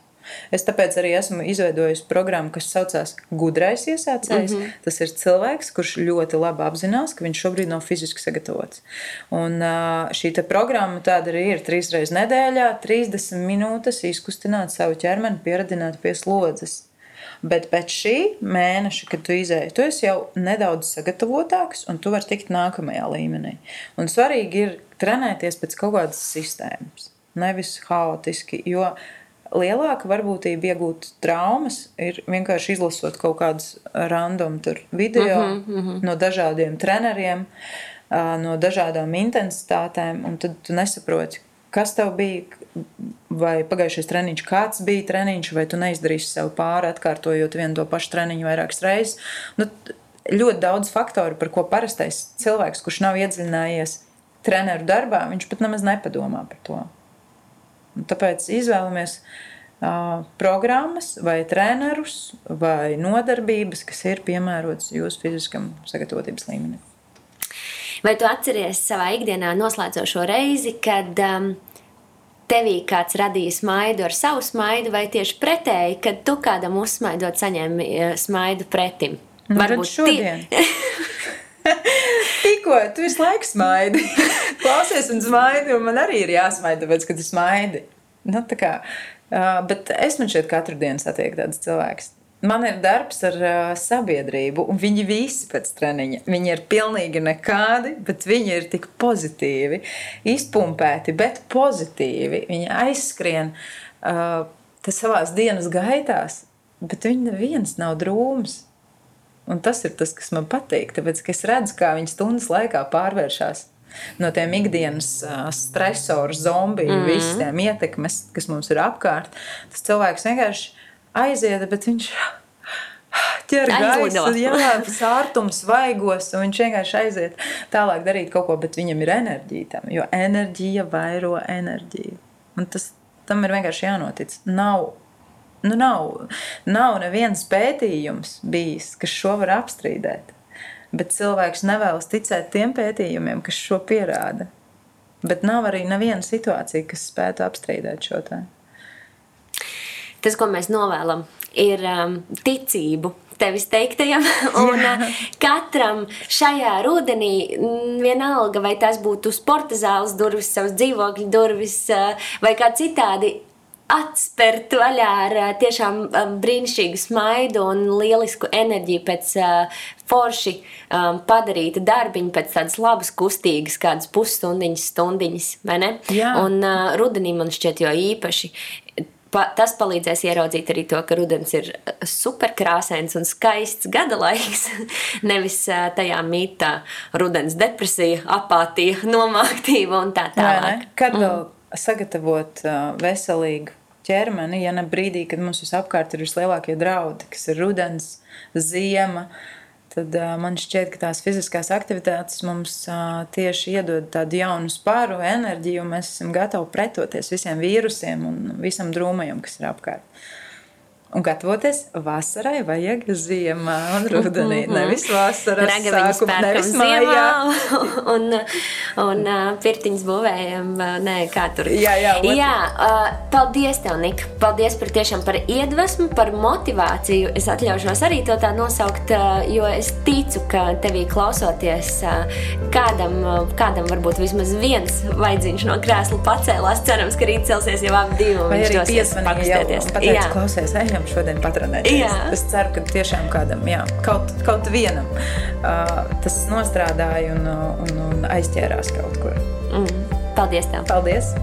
Es tāpēc arī esmu izveidojis programmu, kas saucās Gudrais iesācējs. Mm -hmm. Tas ir cilvēks, kurš ļoti labi apzinās, ka viņš šobrīd nav fiziski sagatavots. Un šī programma tāda arī ir trīs reizes nedēļā, 30 minūtes izkustināt savu ķermeni, pieradināt pie slodzes. Bet pēc šī mēneša, kad tu izēji, tu esi jau nedaudz sagatavotāks un tu vari tikt nākamajā līmenī. Un svarīgi ir trenēties pēc kaut kādas sistēmas nevis haotiski. Jo lielāka varbūtība iegūt traumas ir vienkārši izlasot kaut kādus random video uh -huh, uh -huh. no dažādiem treneriem, no dažādām intensitātēm, un tad tu nesaproti, kas tev bija, vai pagājušais treniņš, kāds bija treniņš, vai tu neizdarīsi sev pāri, atkārtojot vienu to pašu treniņu vairākas reizes. Nu, ļoti daudz faktoru, par ko parastais cilvēks, kurš nav iedziļinājies treneru darbā, viņš pat nemaz nepadomā par to. Tāpēc izvēlamies uh, programmas, vai trenerus, vai nodarbības, kas ir piemērotas jūsu fiziskam sagatavotības līmenim. Vai tu atceries savā ikdienā noslēdzošo reizi, kad um, tevī kāds radīja smaidu ar savu smaidu, vai tieši pretēji, kad tu kādam uzsmaidot, saņēmi smaidu pretim? Nu, Varbūt šodien. Tikko tu visu laiku smaidi. Klausies un smaidi, un man arī ir jāsmaida, tāpēc, ka tu smaidi. Nu, kā, uh, bet es man šeit katru dienu satieku tādus cilvēkus. Man ir darbs ar uh, sabiedrību, un viņi visi pēc treniņa. Viņi ir pilnīgi nekādi, bet viņi ir tik pozitīvi, izpumpēti, bet pozitīvi. Viņi aizskrien uh, savā dienas gaitās, bet viņi neviens nav drūms. Un tas ir tas, kas man patīk, tāpēc es redzu, kā viņi stundas laikā pārvēršas no tiem ikdienas stresoru, zombiju, mm -hmm. visiem ietekmes, kas mums ir apkārt. Tas cilvēks vienkārši aiziet, bet viņš ķer gaisu, jā, sārtums, vaigos, un viņš vienkārši aiziet tālāk darīt kaut ko, bet viņam ir enerģija tam, jo enerģija vairo enerģiju. Un tas tam ir vienkārši jānotic. Nav, nu nav, nav neviens pētījums bijis, kas šo var apstrīdēt. Bet cilvēks nevēlas ticēt tiem pētījumiem, kas šo pierāda. Bet nav arī neviena situācija, kas spētu apstrīdēt šo tēmu. Tas, ko mēs novēlam, ir um, ticību tevis teiktajam. Un Jā. katram šajā rudenī, vienalga vai tas būtu sporta zāles durvis, savas dzīvokļa durvis vai kā citādi. Atspērt vaļā ar tiešām brīnišķīgu smaidu un lielisku enerģiju pēc uh, forši um, padarīta darbiņa, pēc tādas labas, kustīgas, kādas pusstundiņas, stundiņas. Un uh, rudenī man šķiet, jo īpaši pa, tas palīdzēs ieraudzīt arī to, ka rudens ir superkrāsains un skaists gada laiks. Nevis tajā mītā rudens depresija, apātija, nomāktība un tā tālāk. Kad vēl mm. Sagatavot veselīgu ķermeni, ja ne brīdī, kad mums visapkārt ir vislielākie draudi, kas ir rudens, ziema, tad man šķiet, ka tās fiziskās aktivitātes mums tieši iedod tādu jaunu spāru, enerģiju, un mēs esam gatavi pretoties visiem vīrusiem un visam drūmajam, kas ir apkārt. Un gatavoties vasarai vajag ziemā un rudenī. Mm -hmm. Nevis vasarā, sākumā, nevis mājā. un, un uh, pirtiņas būvējam, nē, kā tur. Jā, jā. Otru. Jā, uh, paldies tev, Nika. Paldies par tiešām par iedvesmu, par motivāciju. Es atļaušos arī to tā nosaukt, uh, jo es ticu, ka tevī klausoties uh, kādam, uh, kādam varbūt vismaz viens vaidziņš no krēsla pacēlās. Cerams, ka rīt celsies jau ap divi. Vai arī piesmanīja, pateic, klausies, ejam varam šodien patrenēties. Jā. Es ceru, ka tiešām kādam, jā, kaut, kaut vienam uh, tas nostrādāja un, un, un aizķērās kaut kur. Mm. Paldies! Tev. Paldies!